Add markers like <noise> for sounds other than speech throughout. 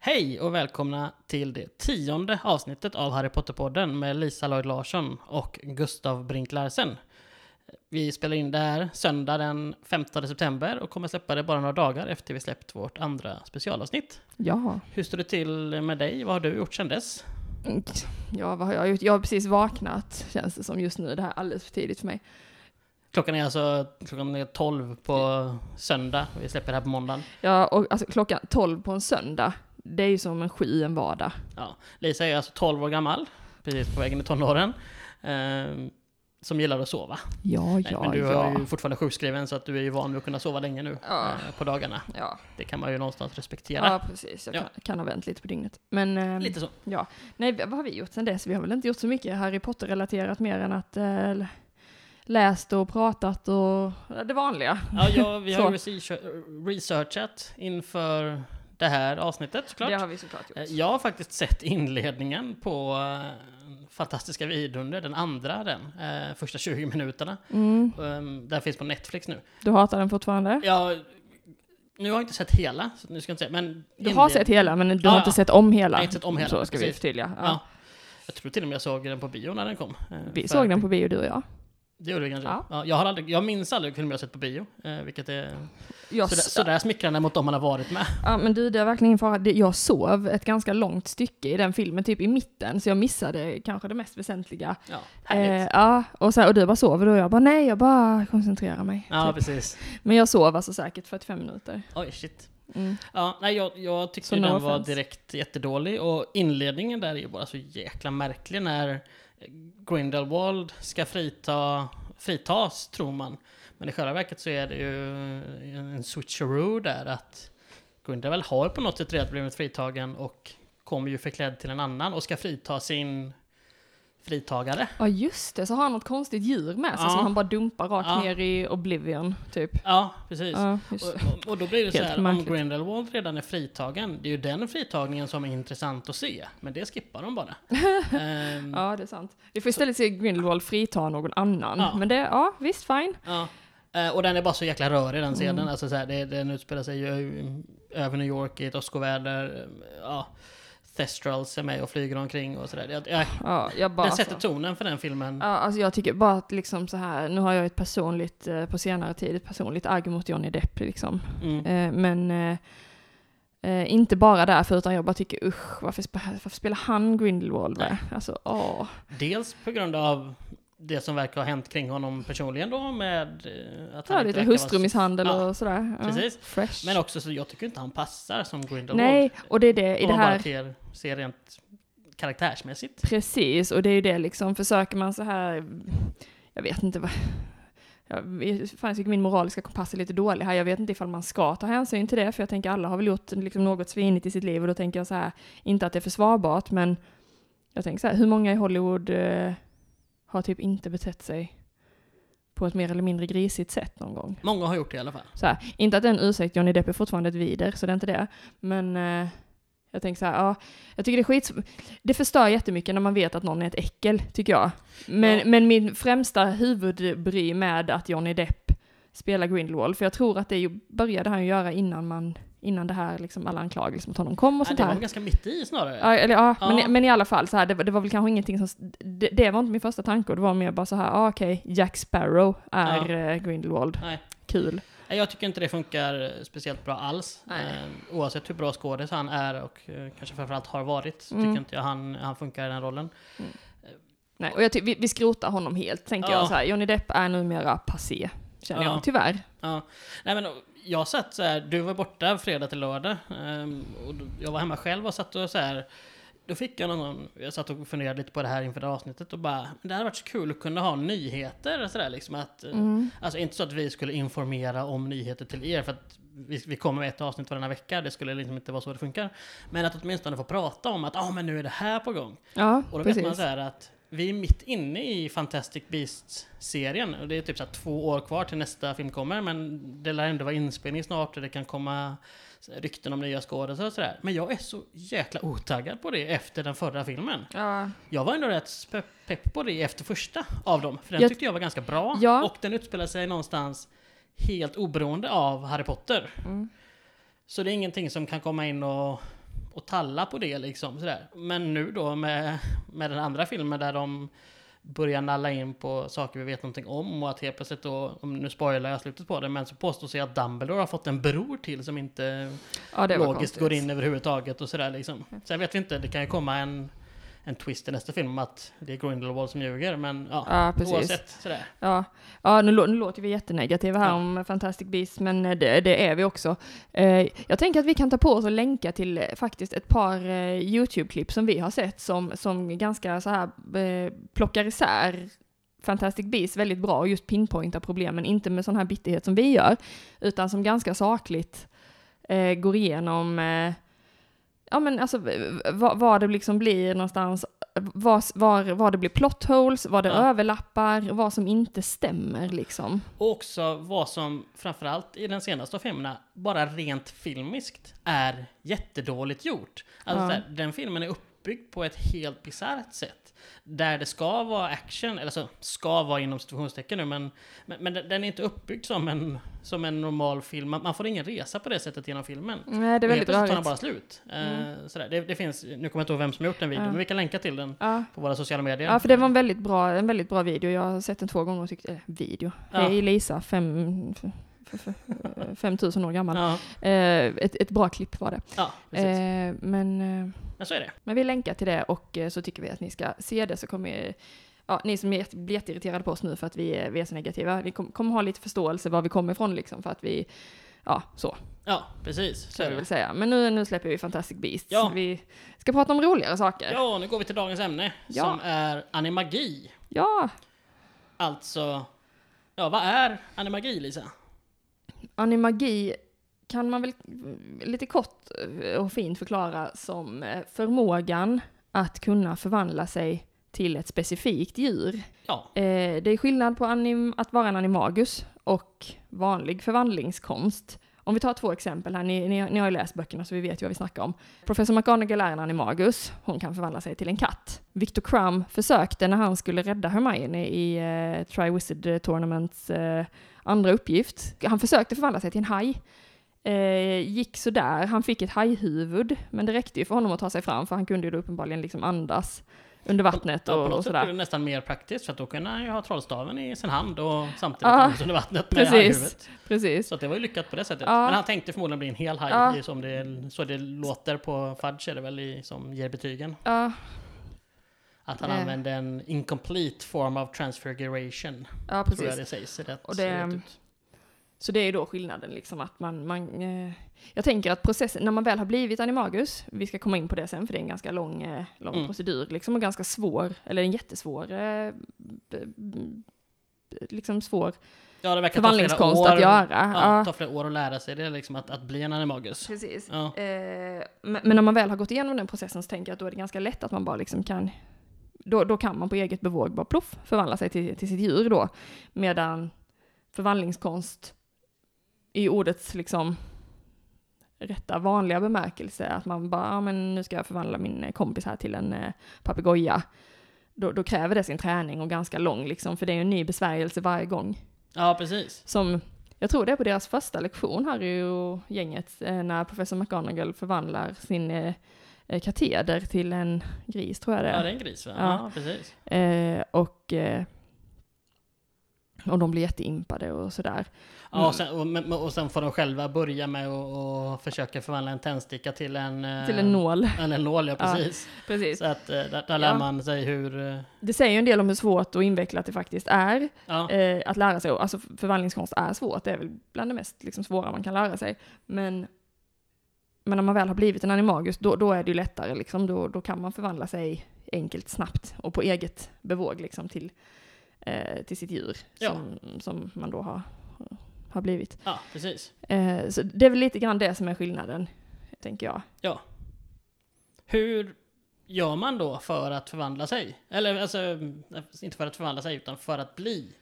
Hej och välkomna till det tionde avsnittet av Harry Potter-podden med Lisa Lloyd Larsson och Gustav Brink Larsen. Vi spelar in det här söndag den 15 september och kommer släppa det bara några dagar efter vi släppt vårt andra specialavsnitt. Ja. Hur står det till med dig? Vad har du gjort sedan dess? ja, vad har jag gjort? Jag har precis vaknat, känns det som just nu. Det här är alldeles för tidigt för mig. Klockan är alltså klockan är 12 på söndag. Vi släpper det här på måndagen. Ja, och alltså klockan 12 på en söndag, det är ju som en sju en vardag. Ja. Lisa är alltså 12 år gammal, precis på vägen i tonåren. Eh, som gillar att sova. Ja, Nej, ja, men du ja. är ju fortfarande sjukskriven så att du är ju van vid att kunna sova länge nu Ja. eh, på dagarna. Ja, Det kan man ju någonstans respektera. ja precis. Jag Ja. kan, kan ha vänt lite på dygnet. Men, eh, Lite så. ja. Nej, vad har vi gjort sen dess? Vi har väl inte gjort så mycket Harry Potter-relaterat mer än att eh, läst och pratat och det vanliga. Ja, ja, vi har <laughs> researchat inför det här avsnittet såklart. Det har vi såklart gjort. Eh, Jag har faktiskt sett inledningen på eh, Fantastiska vidunder, den andra den, eh, första 20 minuterna. Mm. Um, den finns på Netflix nu. Du hatar den fortfarande? Ja, nu har jag inte sett hela, så nu ska jag inte säga, men... Du har sett hela, men du Ja, har ja. inte sett om hela. Jag har inte sett om hela, Så ska vi precis. förtydliga. Ja. Ja. Jag tror till och med jag såg den på bio när den kom. Vi för- såg den på bio, du och jag. Det gjorde du kanske? Ja. Ja. jag, har aldrig, jag minns aldrig film jag sett på bio, eh, vilket är Jag, sådär, sådär smickrande mot dem man har varit med. Ja men du, det är verkligen ingen fara. Jag sov ett ganska långt stycke i den filmen, typ i mitten, så jag missade kanske det mest väsentliga. Ja, Eh, ja, och, så här, och du bara sover och jag bara nej, jag bara koncentrerar mig. ja, typ. precis. Men jag sov alltså säkert 45 minuter. Oj, shit. Mm. Ja, nej, jag, jag tyckte den var offense. direkt jättedålig och inledningen där är ju bara så jäkla märklig när Grindelwald ska frita, fritas, tror man. Men i själva verket så är det ju en switcheroo där att Grindelwald har på något sätt redan blivit fritagen och kommer ju förklädd till en annan och ska frita sin fritagare. Ja just det, så har han något konstigt djur med sig Ja. som han bara dumpar rakt Ja. ner i Oblivion, typ. Ja, precis. Ja, Och, och, då blir det så här, om märkligt. Grindelwald redan är fritagen, det är ju den fritagningen som är intressant att se. Men det skippar de bara. <laughs> Ehm, ja. Det är sant. Vi får istället se Grindelwald frita någon annan. Men det, ja visst, fine. Eh, och den är bara så jäkla rörig den scenen. Mm. Alltså, så här, det, den utspelar sig ju över New York i ett åskoväder. Ja, Thestrals är med och flyger omkring och sådär. Jag, jag, Ja, jag bara, den sätter alltså. tonen för den filmen. Ja, alltså jag tycker bara att liksom så här, nu har jag ett personligt, eh, på senare tid, ett personligt agg mot Johnny Depp liksom. Mm. Eh, men eh, eh, inte bara därför, utan jag bara tycker usch, varför, varför spelar han Grindelwald? Alltså, åh. Dels på grund av det som verkar ha hänt kring honom personligen då med eh, att Ja, han inte lite verkar vara- hustrumisshandel Ja, och sådär. Ja, precis. Fresh. Men också så jag tycker inte han passar som Grindelwald. Nej, och det är det i Om det man bara här. ser, ser rent karaktärsmässigt. Precis, och det är ju det liksom, försöker man så här, jag vet inte vad, jag, fan, jag tycker min moraliska kompass är lite dålig här, jag vet inte ifall man ska ta hänsyn till det, för jag tänker alla har väl gjort liksom något svinigt i sitt liv, och då tänker jag så här, inte att det är försvarbart, men jag tänker så här, hur många i Hollywood eh, har typ inte betett sig på ett mer eller mindre grisigt sätt någon gång? Många har gjort det i alla fall. Så här, inte att det är en ursäkt, Johnny Depp är fortfarande ett vider, så det är inte det. Men eh, jag tänker så här, ja, jag tycker det är skit... Det förstör jättemycket när man vet att någon är ett äckel, tycker jag. Men, Ja. men min främsta huvudbry med att Johnny Depp spelar Grindelwald, för jag tror att det började han ju göra innan man, innan det här, liksom alla anklagelser mot honom kom och Nej, sånt det var här. ganska mitt i snarare. Ja, eller, ja, Ja. Men, men i alla fall, så här, det, var- det var väl kanske ingenting som... Det, det var inte min första tanke, det var mer bara så här, ah, okej, Jack Sparrow är eh, Grindelwald. Nej. Kul. Jag tycker inte det funkar speciellt bra alls. Eh, oavsett hur bra skådis han är och eh, kanske framförallt har varit, så Mm. tycker inte jag han, han funkar i den rollen. Nej, och jag vi, vi skrotar honom helt, tänker Ja. jag så här. Johnny Depp är numera passé, känner Ja. jag, tyvärr. Ja. Nej, men, jag satt så här, du var borta fredag till lördag. ehm, och jag var hemma själv och satt och så här. Då fick jag någon gång, jag satt och funderade lite på det här inför det här avsnittet och bara, det hade varit så kul att kunna ha nyheter och sådär liksom att, eh, Mm. alltså inte så att vi skulle informera om nyheter till er för att vi, vi kommer med ett avsnitt varannan vecka, det skulle liksom inte vara så det funkar. Men att åtminstone få prata om att, ja ah, men nu är det här på gång. Ja, Och då precis. vet man så här att vi är mitt inne i Fantastic Beasts-serien och det är typ så två år kvar till nästa film kommer men det lär ändå vara inspelning snart och det kan komma rykten om nya skådespelare och sådär. Men jag är så jäkla otaggad på det efter den förra filmen. Ja, Jag var ändå rätt pepp på det efter första av dem, för den Jag- tyckte jag var ganska bra. Ja. Och den utspelar sig någonstans helt oberoende av Harry Potter. mm. Så det är ingenting som kan komma in och, och talla på det liksom. Sådär. Men nu då med, med den andra filmen där de börjar nalla in på saker vi vet någonting om och att helt plötsligt då, nu spoilar jag slutet på det, men så påstås det att Dumbledore har fått en bror till som inte Ja, logiskt går in överhuvudtaget och sådär liksom. Sen vet vi inte, det kan ju komma en, en twist i nästa film att det är Grindelwald som ljuger, men ja, Ja, precis. oavsett sådär. Ja, ja nu, nu låter vi jättenegativa här Ja. om Fantastic Beasts, men eh, det, det är vi också. Eh, jag tänker att vi kan ta på oss och länka till eh, faktiskt ett par eh, YouTube-klipp som vi har sett som, som ganska så här eh, plockar isär Fantastic Beasts väldigt bra och just pinpointar problemen, inte med sån här bitterhet som vi gör, utan som ganska sakligt går igenom Ja men alltså vad, det liksom blir någonstans, vad, var, det blir plot holes, vad det Ja. överlappar, vad som inte stämmer liksom. Och också vad som framförallt i den senaste av filmerna, bara rent filmiskt, är jättedåligt gjort. Alltså Ja. den filmen är uppbyggd på ett helt bisarrt sätt. Där det ska vara action, eller så ska vara inom situationstecken nu, men, men, men den är inte uppbyggd som en, som en normal film. Man, man får ingen resa på det sättet genom filmen. Nej, det är väldigt plötsligt tar den rörigt. bara slut. Eh, sådär. Det, det finns, nu kommer jag inte ihåg vem som har gjort den videon, Ja. men vi kan länka till den Ja. på våra sociala medier. ja, för det var en väldigt bra, en väldigt bra video. Jag har sett den två gånger och tyckte, eh, video. Ja. Hej Lisa, fem, f- f- f- eh, 5000 år gammal. Ja, Eh, ett, ett bra klipp var det. ja. Eh, men, eh, men så är det. men vi länkar till det och eh, så tycker vi att ni ska se det så kommer Ja, ni som är blir jätteirriterade på oss nu för att vi är, vi är så negativa, vi kom, kommer ha lite förståelse var vi kommer ifrån liksom för att vi, ja så, Ja, precis. Så jag vill säga. Men nu, nu släpper vi Fantastic Beasts. Ja. Vi ska prata om roligare saker. Ja, nu går vi till dagens ämne Ja. som är animagi. ja Alltså, ja vad är animagi Lisa? animagi kan man väl lite kort och fint förklara som eh, förmågan att kunna förvandla sig till ett specifikt djur. Ja, Eh, det är skillnad på att vara en animagus och vanlig förvandlingskonst. Om vi tar två exempel här, ni, ni, ni har ju läst böckerna så vi vet ju vad vi snackar om. Professor McGonagall är en animagus, hon kan förvandla sig till en katt. Victor Crumb försökte när han skulle rädda Hermione i eh, Triwizard Tournaments eh, andra uppgift. Han försökte förvandla sig till en haj. Eh, gick sådär, han fick ett hajhuvud, men det räckte ju för honom att ta sig fram för han kunde ju då uppenbarligen liksom andas under vattnet ja, på och, något och sätt är sådär. det nästan mer praktiskt för att då kunde han ju ha trollstaven i sin hand och samtidigt andas under vattnet med precis. Precis. Så det var ju lyckat på det sättet. Ja. Men han tänkte förmodligen bli en hel haj, i som det, så det låter på Fudge är det väl i, som ger betygen. Ja, Att han Eh. använde en incomplete form of transfiguration. ja Tror jag precis. det sägs rätt, Och det- rätt ut. Så det är då skillnaden liksom att man, man eh, jag tänker att processen, när man väl har blivit animagus, vi ska komma in på det sen för det är en ganska lång, eh, lång Mm. procedur liksom och ganska svår, eller en jättesvår, eh, b- b- liksom svår Ja, det verkar förvandlingskonst år, att göra. Ja, Ja, ta flera år att lära sig det, liksom att, att bli en animagus. precis. Ja. Eh, men, men när man väl har gått igenom den processen så tänker jag att då är det ganska lätt att man bara liksom kan då, då kan man på eget bevåg bara ploff förvandla sig till, till sitt djur då. Medan förvandlingskonst i ordets liksom rätta vanliga bemärkelse, att man bara, ja men nu ska jag förvandla min eh, kompis här till en eh, papegoja. Då, då kräver det sin träning och ganska lång liksom, för det är ju en ny besvärjelse varje gång. ja, precis. Som, jag tror det är på deras första lektion, Harry och gänget, eh, när professor McGonagall förvandlar sin eh, eh, kateder till en gris, tror jag det Ja, är. det är en gris va? Ja. Ja, precis. Eh, och, och de blir jätteimpade och sådär. Ja, och, sen, och, och sen får de själva börja med att försöka förvandla en tändsticka till en... eh, Till en nål. Eller en nål, ja Ja. precis. Precis. Så att eh, där, där lär Ja. man sig hur... eh, Det säger ju en del om hur svårt och invecklat det faktiskt är Ja, eh, att lära sig. Alltså förvandlingskonst är svårt, det är väl bland det mest liksom, svåra man kan lära sig. Men, men när man väl har blivit en animagus, då, då är det ju lättare liksom. Då, då kan man förvandla sig enkelt, snabbt och på eget bevåg liksom till, eh, till sitt djur Ja. som, som man då har, har blivit. ja, precis. Eh, så det är väl lite grann det som är skillnaden, tänker jag. Ja. Hur gör man då för att förvandla sig? Eller alltså, inte för att förvandla sig, utan för att bli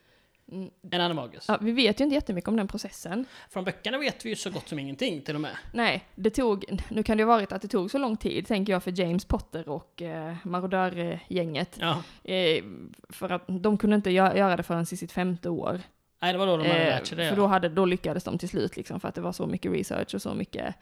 Mm. en animagus. Ja, vi vet ju inte jättemycket om den processen. Från böckerna vet vi ju så gott som ingenting till och med. Nej, det tog, nu kan det ju ha varit att det tog så lång tid, tänker jag, för James Potter och eh, marodörgänget. Ja. Eh, för att de kunde inte gö- göra det förrän i sitt femte år. Nej, det var då de hade Eh, lärt sig det. för ja. då, hade, då lyckades de till slut, liksom, för att det var så mycket research och så mycket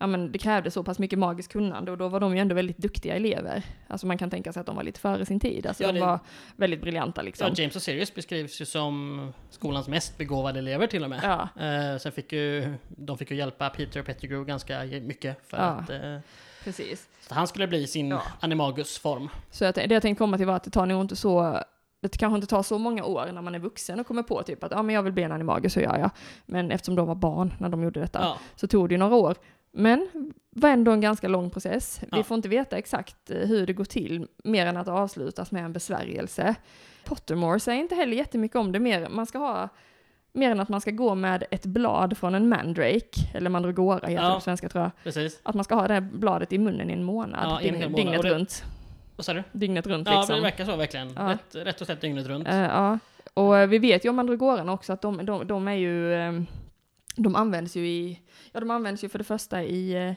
ja men det krävde så pass mycket magiskt kunnande och då var de ju ändå väldigt duktiga elever. Alltså man kan tänka sig att de var lite före sin tid. Alltså Ja, de det- var väldigt briljanta liksom. Ja, James och Sirius beskrivs ju som skolans mest begåvade elever till och med. Ja, Eh, sen fick ju, de fick ju hjälpa Peter Pettigrew ganska mycket för Ja. att eh, precis. så han skulle bli sin Ja. animagus-form. Så jag, det jag tänkte komma till var att det tar nog inte så det kanske inte tar så många år när man är vuxen och kommer på typ att ja, men jag vill bli en animagus, så gör jag. Men eftersom de var barn när de gjorde detta Ja. så tog det ju några år. Men var ändå en ganska lång process. Vi Ja. får inte veta exakt eh, hur det går till, mer än att det avslutas med en besvärjelse. Pottermore säger inte heller jättemycket om det, mer, man ska ha mer än att man ska gå med ett blad från en mandrake, eller mandragora heter Ja. det på svenska tror jag. Precis. Att man ska ha det här bladet i munnen i en månad, Ja, en dygn- hel månad. dygnet det- runt. Vad sa du? Dygnet runt Ja, liksom. det verkar så verkligen. Ja. Rätt, rätt och slätt dygnet runt. Eh, ja, och eh, vi vet ju om mandragororna också att de, de, de är ju, eh, de används ju i, ja de används ju för det första i, eh,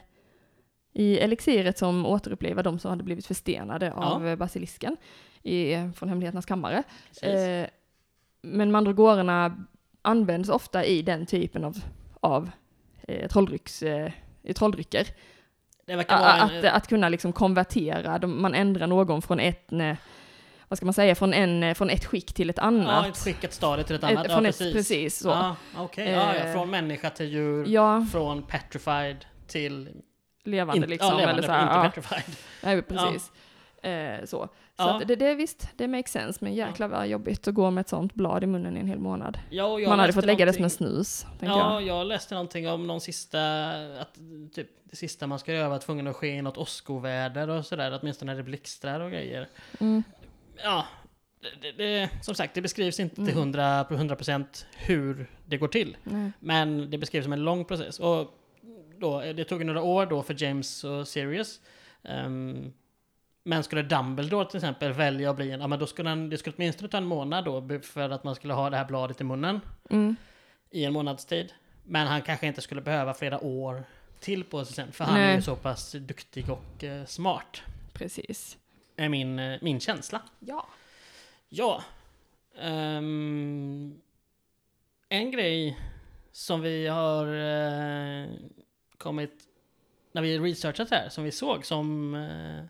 i elixiret som återupplivar de som hade blivit förstenade av eh, basilisken i, eh, från Hemligheternas kammare. Eh, men mandragororna används ofta i den typen av, av eh, trolldrycks, eh, i trolldrycker. en, att, att kunna liksom konvertera, de, man ändrar någon från ett, vad ska man säga, från, en, eh, från ett skick till ett annat. ja, ett skickat stadie till ett Ett- annat. från ja, ett, precis. precis så. Ja, okej. Ja, ja. Eh, Från människa till djur. Ja, Från petrified till... levande inte- liksom. ja, levande, eller så här, inte petrified. <laughs> nej, precis. Eh, så så att det, det är visst, det makes sense, men jäklar vad jobbigt att gå med ett sånt blad i munnen i en hel månad. Ja, Man hade fått lägga det som en snus, Ja, jag. jag läste någonting om någon sista, att typ det sista man ska göra var tvungen att ske i något åskoväder och sådär, åtminstone när det blixtrar och grejer. Mm. Ja, det, det, som sagt, det beskrivs inte till Mm. 100, 100% hur det går till. Nej. Men det beskrivs som en lång process. Och då, det tog några år då för James och Sirius. Ehm, men skulle Dumbledore till exempel välja att bli en, ja men då skulle han, det skulle åtminstone ta en månad då för att man skulle ha det här bladet i munnen Mm. i en månads tid. Men han kanske inte skulle behöva flera år till på sig sen, för han är Nej. ju så pass duktig och eh, smart. Precis. Är min, eh, min känsla. Ja. Ja. Ehm, en grej som vi har eh, kommit, när vi researchat här, som vi såg som, eh,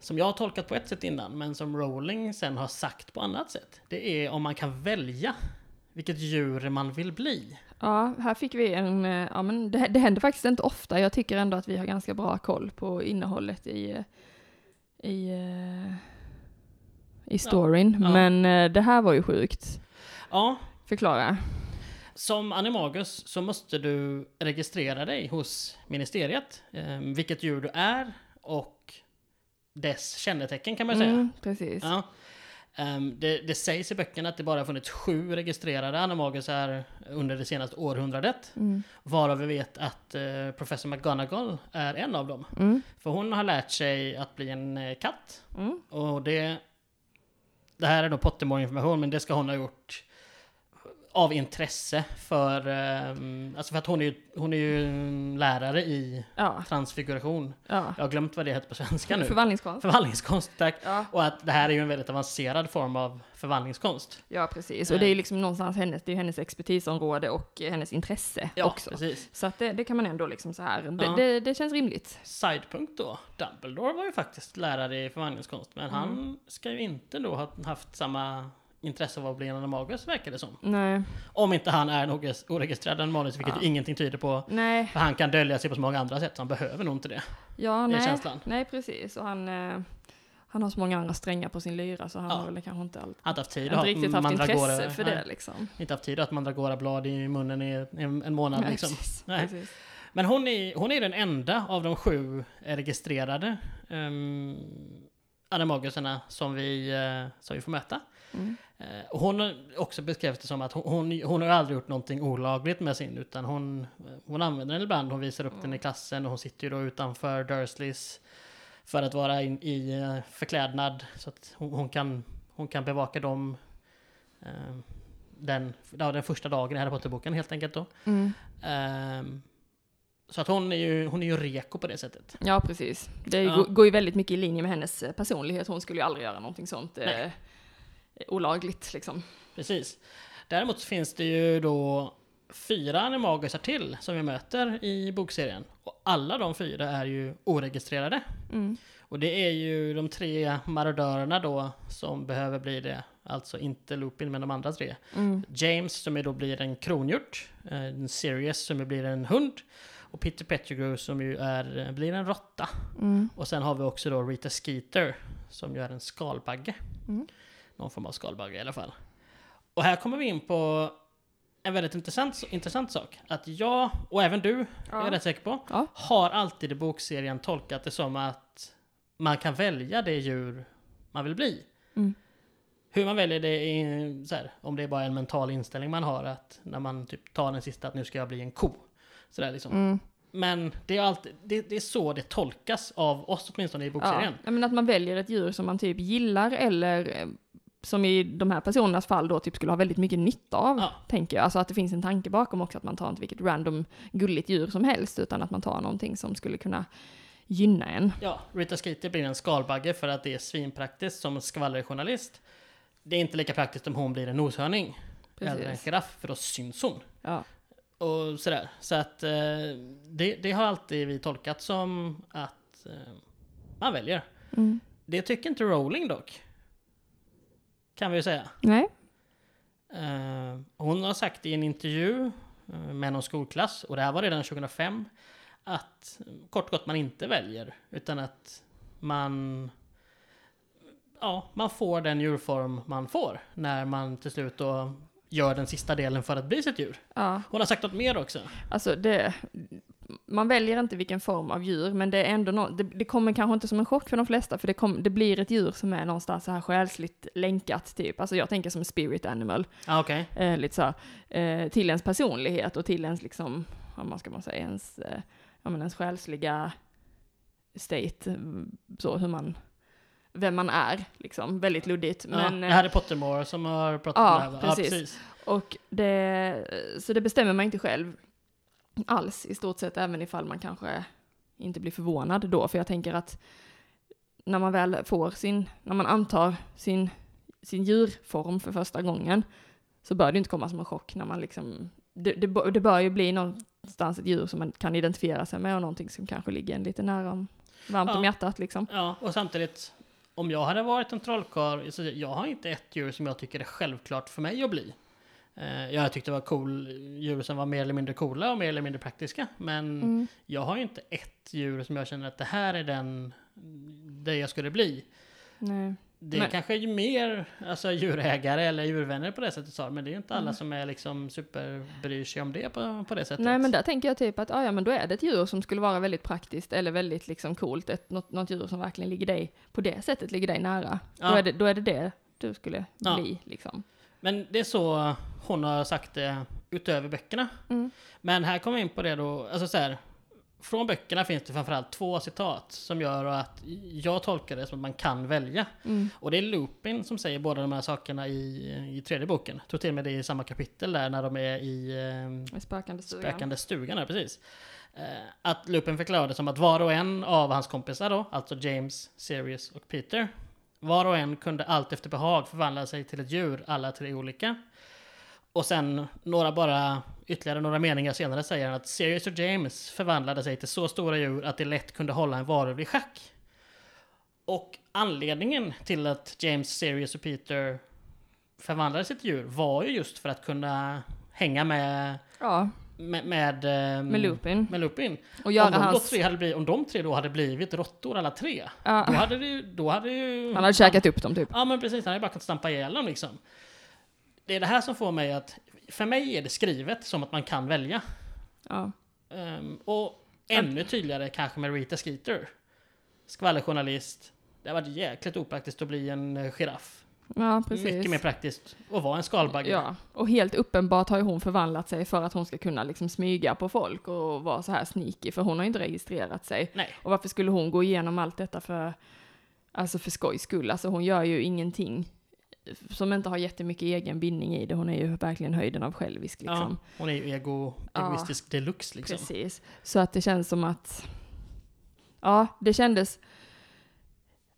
som jag har tolkat på ett sätt innan, men som Rowling sen har sagt på annat sätt. Det är om man kan välja vilket djur man vill bli. Ja, här fick vi en, ja men det, det händer faktiskt inte ofta. Jag tycker ändå att vi har ganska bra koll på innehållet i, i, eh, i storyn. ja. Men eh, det här var ju sjukt. Ja, Förklara. Som animagus så måste du registrera dig hos ministeriet, eh, vilket djur du är och dess kännetecken kan man säga. Mm, precis. Ja. Ehm, det, det sägs i böckerna att det bara funnits sju registrerade animagusar under det senaste århundradet. Mm. Varav vi vet att eh, professor McGonagall är en av dem. Mm. För hon har lärt sig att bli en eh, katt. Mm. Och det... Det här är då Pottermore-information, men det ska hon ha gjort av intresse för... ehm, alltså för att hon är ju, hon är ju lärare i Ja, transfiguration. ja. Jag har glömt vad det heter på svenska nu. Förvandlingskonst. Förvandlingskonst, tack. Ja. Och att det här är ju en väldigt avancerad form av förvandlingskonst. ja, precis. Och det är ju liksom någonstans hennes, det är hennes expertisområde och hennes intresse också. precis. Så att det, det kan man ändå liksom så här, det, Ja. det, det känns rimligt. Sidepunkt då. Dumbledore var ju faktiskt lärare i förvandlingskonst, men Mm. han ska ju inte då ha haft samma intresse av att bli en animagus, verkar det som. Nej, Om inte han är en oregis- oregistrerad animagus, vilket Ja. ingenting tyder på. nej, För han kan dölja sig på så många andra sätt, så han behöver nog inte det. ja, Det nej, känslan. nej precis. Och han, eh, han har så många andra strängar på sin lyra så han Ja. har väl kanske inte, allt, inte haft tid att ha riktigt haft mandragora- intresse för nej, det liksom. Inte haft tid att ha ett mandragora-blad i munnen i en, en månad Nej, liksom. precis, Nej. precis. Men hon är, hon är den enda av de sju registrerade um, animagusarna som vi, eh, som vi får möta. Mm. Eh, och hon har också beskrivit det som att hon, hon, har aldrig gjort någonting olagligt med sin, utan hon, hon använder den ibland, hon visar upp den i klassen och hon sitter ju då utanför Dursleys för att vara in, i eh, förklädnad, så att hon, hon, kan, hon kan bevaka dem eh, den, ja, den första dagen i Harry Potter-boken helt enkelt då. Mm. Ehm, så att hon är ju, hon är ju reko på det sättet. Ja, precis. Det Ja. går- ju väldigt mycket i linje med hennes eh, personlighet. Hon skulle ju aldrig göra någonting sånt eh, Nej. Olagligt liksom. Precis. Däremot så finns det ju då fyra animagusar till som vi möter i bokserien. Och alla de fyra är ju oregistrerade. Mm. Och det är ju de tre marodörerna då som behöver bli det. Alltså inte Lupin men de andra tre. Mm. James som då blir en kronhjort. eh, Sirius som blir en hund. Och Peter Pettigrew som ju är, blir en råtta. Mm. Och sen har vi också då Rita Skeeter som ju är en skalbagge. Någon form av skalbagge i alla fall. Och här kommer vi in på en väldigt intressant, intressant sak. Att jag, och även du, är jag Ja. rätt säker på, Ja. har alltid i bokserien tolkat det som att man kan välja det djur man vill bli. Mm. Hur man väljer det är så här, om det är bara en mental inställning man har att när man typ tar den sista att nu ska jag bli en ko. Så där liksom. Mm. Men det är, alltid, det, det är så det tolkas av oss åtminstone i Ja. bokserien. ja, men att man väljer ett djur som man typ gillar eller eh, som i de här personernas fall då typ skulle ha väldigt mycket nytta av, Ja. tänker jag. Alltså att det finns en tanke bakom också, att man tar inte vilket random gulligt djur som helst, utan att man tar någonting som skulle kunna gynna en. Ja, Rita Skeeter blir en skalbagge för att det är svinpraktiskt som skvallerjournalist. Det är inte lika praktiskt om hon blir en noshörning. Eller en Precis. giraff, för då syns hon. Ja. Och sådär. Så att eh, det, det har alltid vi tolkat som att eh, man väljer. Mm. Det tycker inte Rowling dock. Kan vi ju säga. Nej. Eh, hon har sagt i en intervju eh, med någon skolklass, och det här var redan 2005, att kort gott man inte väljer, utan att man Ja, man får den djurform man får när man till slut då gör den sista delen för att bli sitt djur. Ja. Hon har sagt något mer också. Alltså det, man väljer inte vilken form av djur, men det är ändå nå det, det kommer kanske inte som en chock för de flesta, för det, kom, det blir ett djur som är någonstans så här själsligt länkat, typ. Alltså jag tänker som en spirit animal, Ah, Okej. eh, lite så, eh, till ens personlighet och till ens, liksom, vad man ska man säga, ens, eh, ja, men ens själsliga state, mm, så hur man, vem man är, liksom, väldigt luddigt. Men, ja, eh, Harry Pottermore som har pratat Ja, om det här. va? precis. Och det, så det bestämmer man inte själv alls i stort sett, även ifall man kanske inte blir förvånad då, för jag tänker att när man väl får sin, när man antar sin, sin djurform för första gången, så bör det inte komma som en chock när man liksom, det, det, det bör ju bli någonstans ett djur som man kan identifiera sig med och någonting som kanske ligger en lite nära om, varmt om Ja. hjärtat liksom. Ja, och samtidigt, om jag hade varit en trollkarl, så jag har inte ett djur som jag tycker är självklart för mig att bli. Eh, Jag tyckte det var cool djur som var mer eller mindre coola och mer eller mindre praktiska. Men Mm. jag har ju inte ett djur som jag känner att det här är den, det jag skulle bli. Nej. Det är Men- kanske ju mer alltså, djurägare eller djurvänner på det sättet, sa, men det är ju inte alla Mm. som är liksom super bryr sig om det på, på det sättet. Nej men där tänker jag typ att, ah, ja men då är det ett djur som skulle vara väldigt praktiskt eller väldigt liksom coolt, ett, något, något djur som verkligen ligger dig, på det sättet ligger dig nära. Då, Ja. är det, då är det det du skulle Ja. bli liksom. Men det är så hon har sagt det utöver böckerna. Mm. Men här kommer vi in på det då, alltså så här, Från böckerna finns det framförallt två citat som gör att jag tolkar det som att man kan välja. Mm. Och det är Lupin som säger båda de här sakerna i, i tredje boken. Jag tror till och med det är i samma kapitel där när de är i eh, Med spökande stugan. spökande stugan. Här, precis. Eh, att Lupin förklarade som att var och en av hans kompisar då, alltså James, Sirius och Peter, var och en kunde allt efter behag förvandla sig till ett djur, alla tre olika. Och sen några bara, ytterligare några meningar senare säger han att Sirius och James förvandlade sig till så stora djur att de lätt kunde hålla en varulv i schack. Och anledningen till att James, Sirius och Peter förvandlade sig till djur var ju just för att kunna hänga med Ja, med, med, ehm, med Lupin. med Lupin. Och Om göra de, då hans... tre hade blivit, om de tre då hade blivit råttor alla tre, då Ja, hade det ju... Då hade ju han hade käkat upp dem typ. Ja men precis, han hade bara kunnat stampa ihjäl dem liksom. Det är det här som får mig att... För mig är det skrivet som att man kan välja. Ja. Ehm, och ännu tydligare kanske med Rita Skeeter. Skvallerjournalist. Det har varit jäkligt opraktiskt att bli en eh, giraff. ja, precis. Mycket mer praktiskt att vara en skalbagge. Ja, och helt uppenbart har ju hon förvandlat sig för att hon ska kunna liksom smyga på folk och vara så här sneaky, för hon har inte registrerat sig. Nej. Och varför skulle hon gå igenom allt detta för, alltså för skojs skull? Alltså hon gör ju ingenting som inte har jättemycket egen bindning i det. Hon är ju verkligen höjden av självisk liksom. Ja, hon är ju ego, Ja, egoistisk deluxe liksom. Precis. Så att det känns som att, ja, det kändes,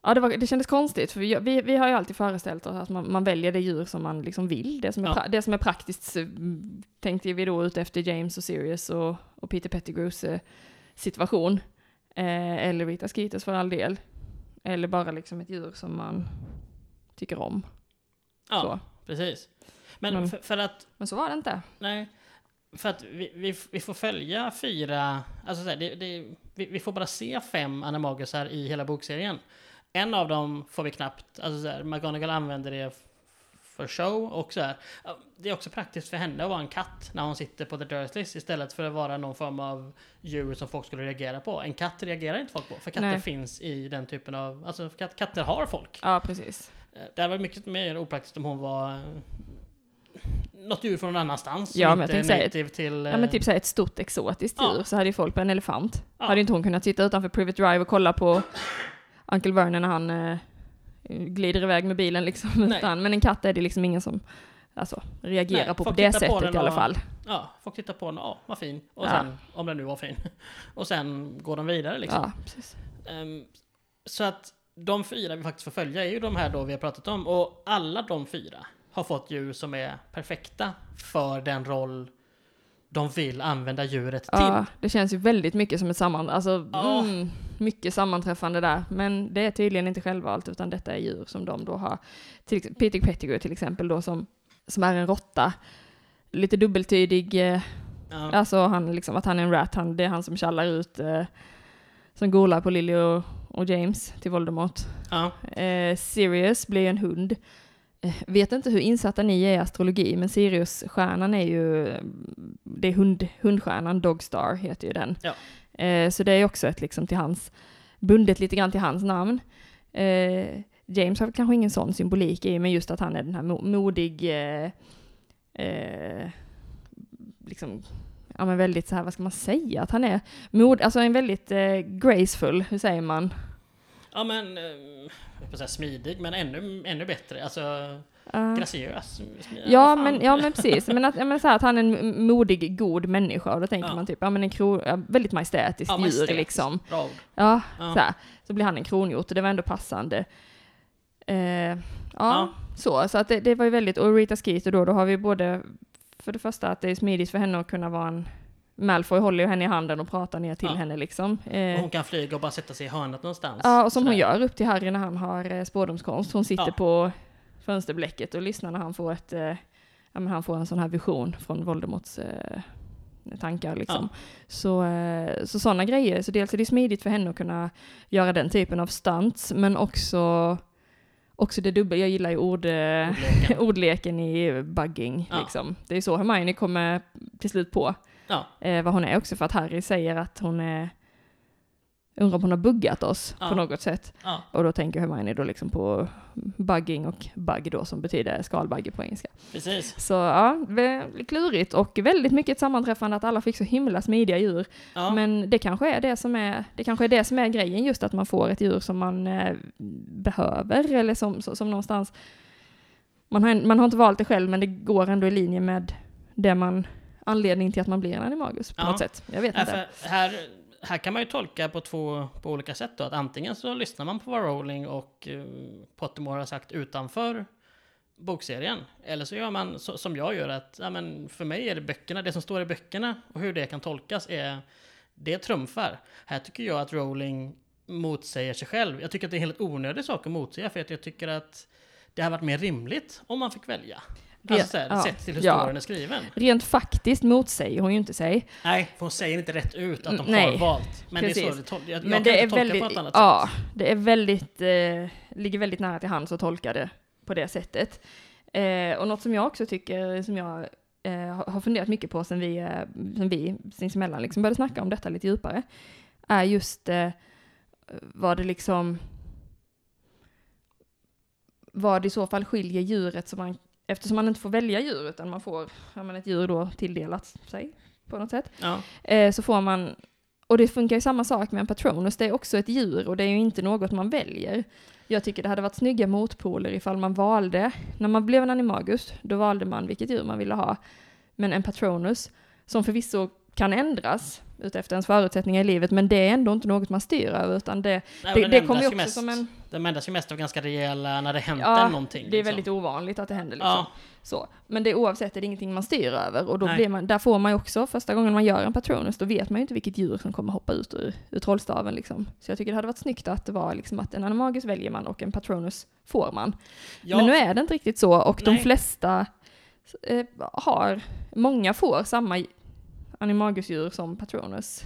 Ja, det, var, det kändes konstigt, för vi, vi, vi har ju alltid föreställt oss att man, man väljer det djur som man liksom vill. Det som är, Ja. det som är praktiskt eh, tänkte vi då ut efter James och Sirius och, och Peter Pettigrews eh, situation. Eh, eller Rita Skeeters för all del. Eller bara liksom ett djur som man tycker om. Ja, Så. precis. Men Men- för, för att Men så var det inte. Nej, för att vi, vi, vi får följa fyra, alltså så här, det, det, vi, vi får bara se fem animagusar i hela bokserien. En av dem får vi knappt, alltså så här, McGonagall använder det för show och så här. Det är också praktiskt för henne att vara en katt när hon sitter på The Dursleys istället för att vara någon form av djur som folk skulle reagera på. En katt reagerar inte folk på, för katter Nej. finns i den typen av, alltså kat, katter har folk. Ja, precis. Eh, Det hade varit mycket mer opraktiskt om hon var eh, något djur från någon annanstans. Ja, men jag inte tänkte säga native till... Ja men eh, typ såhär ett stort exotiskt Ja. djur så hade ju folk på en elefant. Ja. Hade inte hon kunnat sitta utanför Private Drive och kolla på Uncle Vernon när han eh, glider iväg med bilen liksom. Nej. Utan, men en katt är det liksom ingen som alltså, reagerar Nej, på på det på sättet den i alla och- fall. Ja, folk tittar på den, ja, vad fin. Och Ja. sen, om den nu var fin. <laughs> Och sen går de vidare liksom. Ja, precis. Ehm, så att de fyra vi faktiskt får följa är ju de här då vi har pratat om. Och alla de fyra har fått djur som är perfekta för den roll de vill använda djuret till. Ja, det känns ju väldigt mycket som ett samman... Alltså, Ja. mm, mycket sammanträffande där. Men det är tydligen inte självvalt, utan detta är djur som de då har. Till, Peter Pettigrew till exempel då, som, som är en råtta. Lite dubbeltydig, eh, Ja. alltså han, liksom, att han är en rat, han, det är han som kallar ut, eh, som golar på Lily och, och James till Voldemort. Ja. Eh, Sirius blir ju en hund. Eh, vet inte hur insatta ni är i astrologi, men Sirius-stjärnan är ju, det är hund, hundstjärnan, Dogstar heter ju den. Ja. Eh, så det är också ett liksom till hans, bundet lite grann till hans namn. Eh, James har kanske ingen sån symbolik i, men just att han är den här mo- modig, eh, eh, liksom, ja men väldigt så här, vad ska man säga, att han är mod, alltså en väldigt eh, graceful, hur säger man? ja men, eh, säga smidig, men ännu, ännu bättre. Alltså, Uh, graciös. Ja men, ja men precis, men att, ja, men så här, att han är en modig, god människa och då tänker Ja. man typ, ja men en kro, väldigt majestätiskt Ja, djur liksom. Bra. Ja, Ja. så här, så blir han en kronhjort och det var ändå passande. Eh, ja, Ja. så, så att det, det var ju väldigt, och Rita Skeeter då, då har vi både, för det första att det är smidigt för henne att kunna vara en, Malfoy håller ju henne i handen och pratar ner till Ja. henne liksom. Och Eh, hon kan flyga och bara sätta sig i hörnet någonstans. Ja, och som hon Sådär. gör upp till Harry när han har eh, spådomskonst. Hon sitter Ja. på fönsterblecket och lyssnar när han får ett, eh, ja men han får en sån här vision från Voldemorts eh, tankar liksom. Så, eh, så sådana grejer. Så dels är det smidigt för henne att kunna göra den typen av stunts, men också Också det dubbla, jag gillar ju ord, eh, Ordleken. <laughs> ordleken i bugging. Ja. Liksom. Det är så Hermione kommer till slut på Ja, eh, vad hon är också, för att Harry säger att hon är Undrar om hon har buggat oss Ja. på något sätt. ja, Och då tänker Hermione då liksom på bugging och bug då som betyder skalbagge på engelska. precis. Så ja, klurigt och väldigt mycket ett sammanträffande att alla fick så himla smidiga djur. Ja. Men det kanske är det som är, det kanske är det som är grejen just att man får ett djur som man eh, behöver eller som, som, som någonstans man har, man har inte valt det själv men det går ändå i linje med det man anledning till att man blir en animagus på något sätt. Jag vet inte. här, här kan man ju tolka på två på olika sätt då. Att antingen så lyssnar man på vad Rowling och eh, Pottermore har sagt utanför bokserien. Eller så gör man så, som jag gör att, ja, men för mig är det böckerna, det som står i böckerna och hur det kan tolkas är, det trumfar. Här tycker jag att Rowling motsäger sig själv. Jag tycker att det är en helt onödig sak att motsäga för att jag tycker att det hade varit mer rimligt om man fick välja. Alltså så här, ja. sett till hur Ja. storyn är skriven. Rent faktiskt motsäger hon ju inte sig. Nej, för hon säger inte rätt ut att de Nej, har valt. Men det är så precis. det tol- jag, Men jag det är väldigt, på ett annat ja, sätt. det är väldigt, eh, ligger väldigt nära till hands att tolka det på det sättet. Eh, och något som jag också tycker, som jag eh, har funderat mycket på sen vi, eh, sen vi sinsemellan liksom började snacka om detta lite djupare, är just eh, vad det liksom, vad det i så fall skiljer djuret som man, eftersom man inte får välja djur utan man får, ja, men ett djur då tilldelat sig på något sätt, Ja, eh, så får man, och det funkar ju samma sak med en patronus, det är också ett djur och det är ju inte något man väljer. Jag tycker det hade varit snygga motpoler ifall man valde, när man blev en animagus, då valde man vilket djur man ville ha. Men en patronus, som förvisso kan ändras utefter ens förutsättningar i livet, men det är ändå inte något man styr över, utan det, Nej, det, den det kommer ju också mest, som en... De ändras ju mest av ganska rejäla, när det händer Ja, någonting. Det är liksom. väldigt ovanligt att det händer liksom. Ja, Så. Men det oavsett är det ingenting man styr över och då Nej. blir man, där får man ju också, första gången man gör en Patronus, då vet man ju inte vilket djur som kommer hoppa ut ur, ur trollstaven liksom. Så jag tycker det hade varit snyggt att det var liksom att en Animagus väljer man och en Patronus får man. ja, Men nu är det inte riktigt så och de Nej. flesta eh, har, många får samma Animagusdjur som Patronus.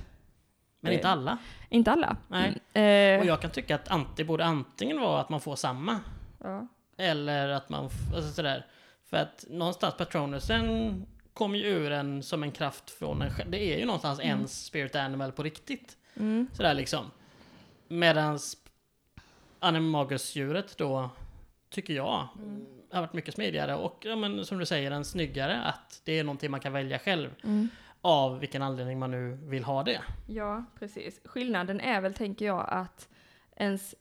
men inte alla. Inte alla. Nej. Mm. Och Eh, jag kan tycka att ant- borde antingen vara att man får samma, ja. eller att man, alltså sådär. För att någonstans Patronusen kommer ju ur en som en kraft från en själv. Det är ju någonstans Mm. ens spirit animal på riktigt. Mm. Sådär liksom. Medans Animagus-djuret då, tycker jag, Mm. har varit mycket smidigare och ja, men, som du säger, en snyggare. Att det är någonting man kan välja själv. Mm. Av vilken anledning man nu vill ha det. Ja, precis. Skillnaden är väl, tänker jag, att ens...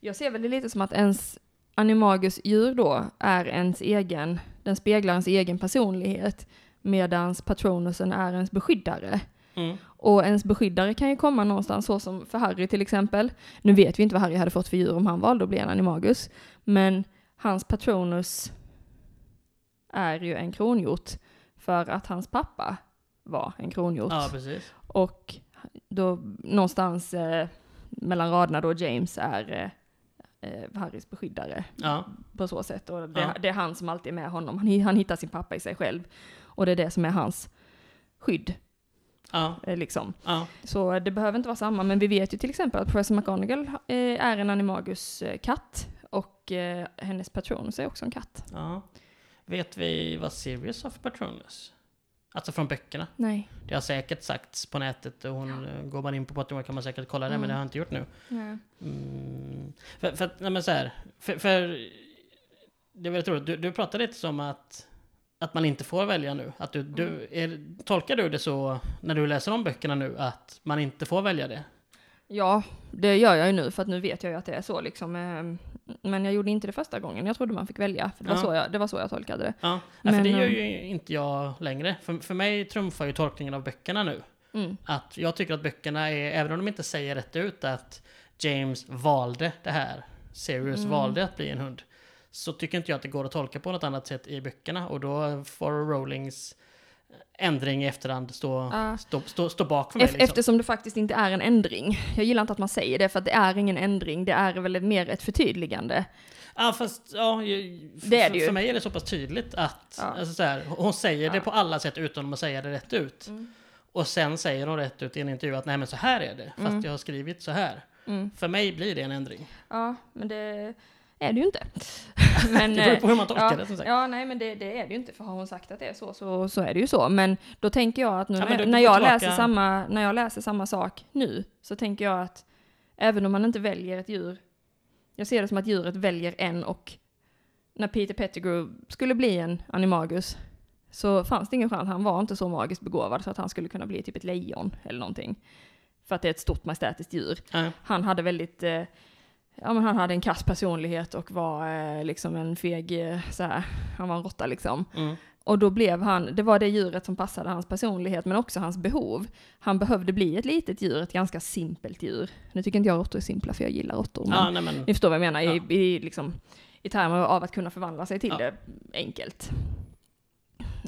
Jag ser väl det lite som att ens animagus djur då är ens egen, den speglar ens egen personlighet, medans patronusen är ens beskyddare. Mm. Och ens beskyddare kan ju komma någonstans, så som för Harry till exempel. Nu vet vi inte vad Harry hade fått för djur om han valde att bli en animagus, men hans patronus är ju en kronhjort för att hans pappa var en kronhjort. Ja, precis. Och då någonstans eh, mellan raderna då James är eh, eh, Harrys beskyddare Ja, på så sätt. Och det, Ja. det är han som alltid är med honom. Han, han hittar sin pappa i sig själv. Och det är det som är hans skydd. ja, Eh, liksom. ja. Så det behöver inte vara samma, men vi vet ju till exempel att Professor McGonagall eh, är en animagus-katt. Och hennes patronus är också en katt. ja. Vet vi vad Sirius har för Patronus? Alltså från böckerna. Nej. Det har säkert sagts på nätet och hon, eh, går man in på Patreon kan man säkert kolla det, men Mm. det har jag inte gjort nu. Nej. Mm. För, för att, nej men så här, för, för det väldigt roligt, du, du pratar lite som att, att man inte får välja nu. Att du, du, är, tolkar du det så, när du läser om böckerna nu, att man inte får välja det? Ja, det gör jag ju nu för att nu vet jag ju att det är så liksom. Men jag gjorde inte det första gången. Jag trodde man fick välja. För det, var, Ja. så jag, det var så jag tolkade det. Ja, ja för Men, det gör um, ju inte jag längre. För, för mig trumfar ju tolkningen av böckerna nu. Mm. Att jag tycker att böckerna är, även om de inte säger rätt ut att James valde det här, Sirius Mm. valde att bli en hund, så tycker inte jag att det går att tolka på något annat sätt i böckerna. Och då får Rowlings ändring i efterhand stå, Ja. stå, stå, stå bak för mig. Liksom. Eftersom det faktiskt inte är en ändring. Jag gillar inte att man säger det för att det är ingen ändring. Det är väl mer ett förtydligande. Ja, fast ja, ju- Det är för, det ju. för mig är det så pass tydligt att Ja. alltså så här, hon säger det Ja. på alla sätt utan att säga det rätt ut. Mm. Och sen säger hon rätt ut i en intervju att nej men så här är det, fast Mm. jag har skrivit så här. Mm. För mig blir det en ändring. Ja, men det är det ju inte. <laughs> men, Det beror på hur man eh, tolkar ja, det som sagt. Ja, nej men det, det är det ju inte. För har hon sagt att det är så, så, så är det ju så. Men då tänker jag att nu Ja, när, när, jag tillbaka- läser samma, när jag läser samma sak nu, så tänker jag att även om man inte väljer ett djur, jag ser det som att djuret väljer en och när Peter Pettigrew skulle bli en animagus så fanns det ingen chans, han var inte så magiskt begåvad så att han skulle kunna bli typ ett lejon eller någonting. För att det är ett stort majestätiskt djur Ja. han hade väldigt, eh, ja men han hade en kass personlighet och var eh, liksom en feg, eh, så här, han var en råtta liksom. Mm. Och då blev han, det var det djuret som passade hans personlighet men också hans behov. Han behövde bli ett litet djur, ett ganska simpelt djur. Nu tycker inte jag råttor är simpla för jag gillar råttor. Men Ja, nej men. ni förstår vad jag menar Ja. i, i, liksom, i termer av att kunna förvandla sig till Ja. det enkelt.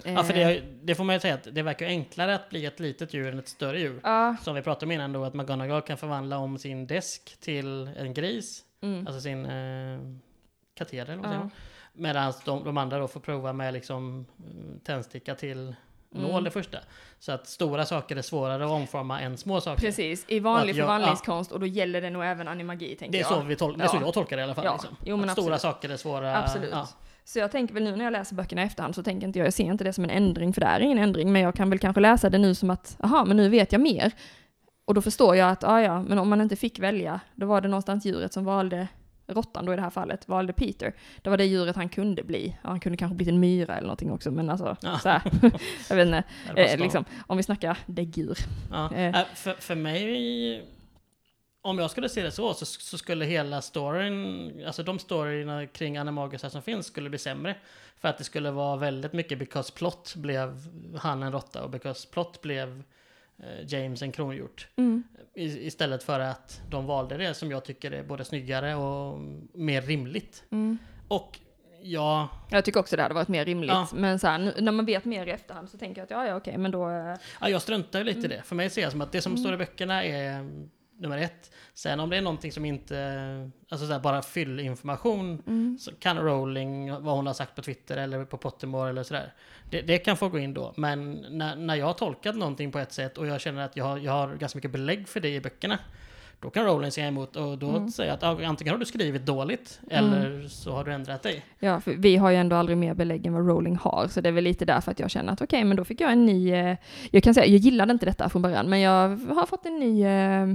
Ja, för Eh, det, det får man ju säga att det verkar enklare att bli ett litet djur än ett större djur. Ja, Som vi pratade om innan då, att McGonagall kan förvandla om sin desk till en gris. mm, Alltså sin eh, kateder, eller vad ja? Medan de, de andra då får prova med liksom mm, tändsticka till nål Mm. det första. Så att stora saker är svårare att omforma än små saker. precis. I vanlig jag- förvandlingskonst och då gäller det nog även animagi tänker Det är, jag. så vi tol- det är så Ja. jag tolkar det i alla fall. Ja. Liksom. Jo, stora saker är svåra. Absolut. Ja. Så jag tänker väl nu när jag läser böckerna i efterhand så tänker inte jag, jag ser inte det som en ändring, för det är ingen ändring, men jag kan väl kanske läsa det nu som att, aha, men nu vet jag mer. Och då förstår jag att, ah, ja, men om man inte fick välja, då var det någonstans djuret som valde, råttan då i det här fallet, valde Peter. Det var det djuret han kunde bli. Ja, han kunde kanske blivit en myra eller någonting också, men alltså, Ja. så här. <laughs> jag vet inte, eh, liksom, om vi snackar däggdjur. Ja. Eh. Äh, för, för mig, om jag skulle se det så, så, så skulle hela storyn, alltså de storyna kring Animagus här som finns, skulle bli sämre. För att det skulle vara väldigt mycket because plot blev han en råtta och because plot blev eh, James en kronhjort. Mm. I, istället för att de valde det som jag tycker är både snyggare och mer rimligt. Mm. Och ja, Jag tycker också det hade varit mer rimligt. Ja. Men så här, nu, när man vet mer i efterhand så tänker jag att ja, ja okej, men då... eh, Ja, jag struntar ju lite Mm. i det. För mig ser jag som att det som står i böckerna är mm, nummer ett. Sen om det är någonting som inte, alltså så bara fyllinformation, Mm. så kan Rowling, vad hon har sagt på Twitter eller på Pottermore eller sådär. Det, det kan få gå in då. Men när, när jag har tolkat någonting på ett sätt och jag känner att jag har, jag har ganska mycket belägg för det i böckerna. Då kan Rowling säga emot och då Mm. säga att antingen har du skrivit dåligt eller så har du ändrat dig. Ja, för vi har ju ändå aldrig mer belägg än vad Rowling har, så det är väl lite därför att jag känner att okej, men då fick jag en ny... eh, Jag kan säga, jag gillade inte detta från början, men jag har fått en ny... eh,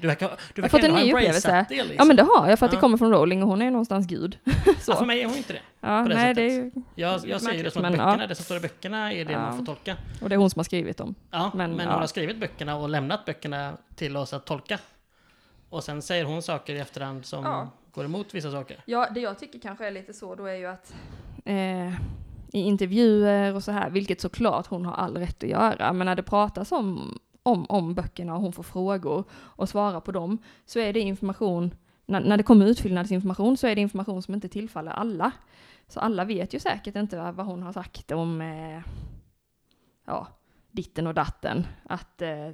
Du verkar, du har fått verkar en ny upplevelse. det liksom. Ja, men det har jag, för att Ja. det kommer från Rowling och hon är någonstans gud. <laughs> så. Ja, för mig är hon inte det. Ja, det nej, sättet. det är ju... Jag, jag säger det som att böckerna, ja. det som står i böckerna är det Ja. man får tolka. Och det är hon som har skrivit dem. Ja, men, Men, hon har skrivit böckerna och lämnat böckerna till oss att tolka. Och sen säger hon saker i efterhand som Ja. går emot vissa saker. Ja, det jag tycker kanske är lite så då är ju att eh, i intervjuer och så här, vilket såklart hon har all rätt att göra, men när det pratas om, om, om böckerna och hon får frågor och svarar på dem, så är det information, när, när det kommer utfyllnadsinformation så är det information som inte tillfaller alla. Så alla vet ju säkert inte vad, hon har sagt om, eh, ja, ditten och datten. Att, eh,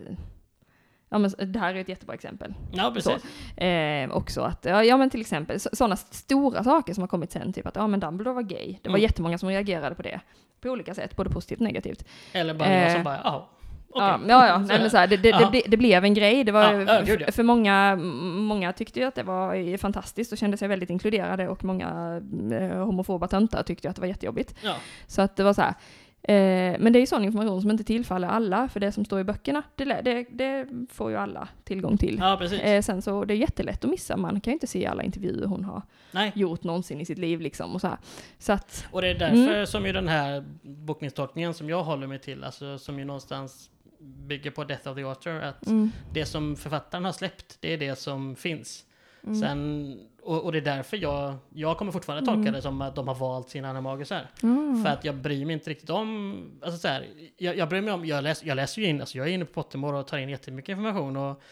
ja men det här är ett jättebra exempel. Ja, precis. Eh, också att, ja, men till exempel sådana stora saker som har kommit sen, typ att ja men Dumbledore var gay. Det var Mm. jättemånga som reagerade på det. På olika sätt, både positivt och negativt. Eller bara jag Eh, som bara, ja, okej. Ja, ja, ja <laughs> nej, men så här, det, det, det, det blev en grej. Det var, Ja, ja, ja. För många, många tyckte ju att det var fantastiskt och kände sig väldigt inkluderade och många eh, homofoba töntar tyckte ju att det var jättejobbigt. Så att det var så här. Eh, men det är sån information som inte tillfaller alla, för det som står i böckerna, det, det, det får ju alla tillgång till. ja precis. Eh, sen så, det är jättelätt att missa, man kan ju inte se alla intervjuer hon har Nej. gjort någonsin i sitt liv liksom och så här. Så att, Och det är därför Mm. som ju den här bokningstolkningen som jag håller mig till, alltså som ju någonstans bygger på Death of the Author, att mm, det som författaren har släppt, det är det som finns. Mm, Sen, och, och det är därför jag, jag kommer fortfarande tolka Mm. det som att de har valt sina animagusar. mm, För att jag bryr mig inte riktigt om, alltså så här, jag, jag bryr mig om, jag, läs, jag läser ju in, alltså jag är inne på Pottermore och tar in jättemycket information och,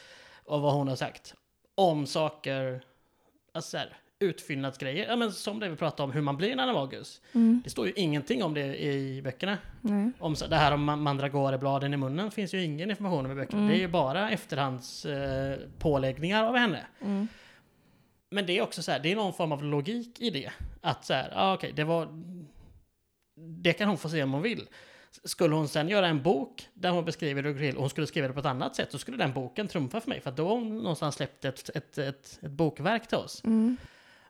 och vad hon har sagt. Om saker, alltså så här, utfyllnadsgrejer, ja men som det vi pratade om, hur man blir en animagus. mm, Det står ju ingenting om det i böckerna. nej. Om så- det här om ma- mandragorebladen i munnen finns ju ingen information om i böckerna. Mm. Det är ju bara efterhands eh, påläggningar av henne. Mm, Men det är också så här, det är någon form av logik i det. Att så här, ja okej, det var... Det kan hon få se om hon vill. Skulle hon sen göra en bok där hon beskriver hur det går till och hon skulle skriva det på ett annat sätt så skulle den boken trumfa för mig. För då har hon någonstans släppt ett, ett, ett, ett bokverk till oss. mm,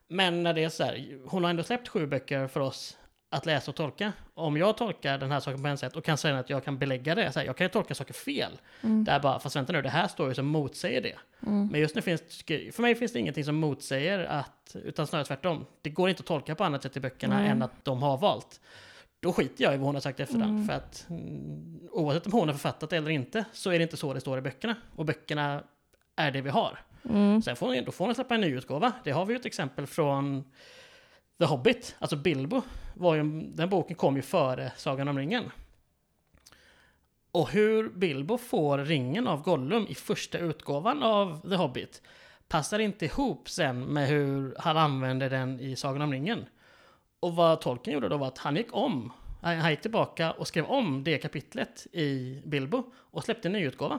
Men när det är så här, hon har ändå släppt sju böcker för oss att läsa och tolka. Om jag tolkar den här saken på en sätt och kan säga att jag kan belägga det, så här, jag kan ju tolka saker fel. mm, Där bara, fast vänta nu, det här står ju som motsäger det. mm, Men just nu finns, för mig finns det ingenting som motsäger att, utan snarare tvärtom. Det går inte att tolka på annat sätt i böckerna Nej. än att de har valt. Då skiter jag i vad hon har sagt i efterhand. Mm. För att mm, oavsett om hon har författat det eller inte så är det inte så det står i böckerna. Och böckerna är det vi har. mm, Sen får hon, då får hon släppa en ny utgåva. Det har vi ju ett exempel från The Hobbit, alltså Bilbo. Var ju, den boken kom ju före Sagan om ringen. Och hur Bilbo får ringen av Gollum i första utgåvan av The Hobbit passar inte ihop sen med hur han använder den i Sagan om ringen. Och vad Tolkien gjorde då var att han gick om, han han gick tillbaka och skrev om det kapitlet i Bilbo och släppte en ny utgåva.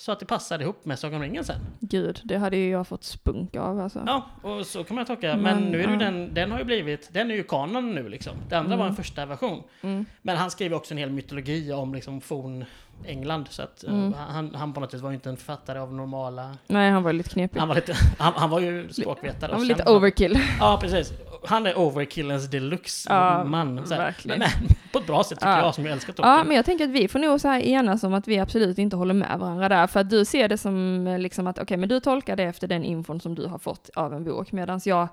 Så att det passade ihop med Sagan om ringen sen. Gud, det hade ju jag fått spunk av alltså. Ja, och så kan man tolka. Men, Men, nu är det ja. den, den har ju blivit, den är ju kanon nu liksom. Det andra var en Mm. första version. Mm, Men han skrev också en hel mytologi om liksom forn England. Så att eh, Mm. han, han på något sätt var ju inte en författare av normala... nej, han var lite knepig. Han var lite, <laughs> han, han var ju språkvetare. Han var lite overkill. Ja, precis. Han är overkillens deluxe Ja, verkligen. Men, på ett bra sätt tycker Ja. jag som jag älskar Tolkien. Ja, men jag tänker att vi får nog så här enas om att vi absolut inte håller med varandra där, för att du ser det som eh, liksom att okej, men du tolkar det efter den infon som du har fått av en bok, medan jag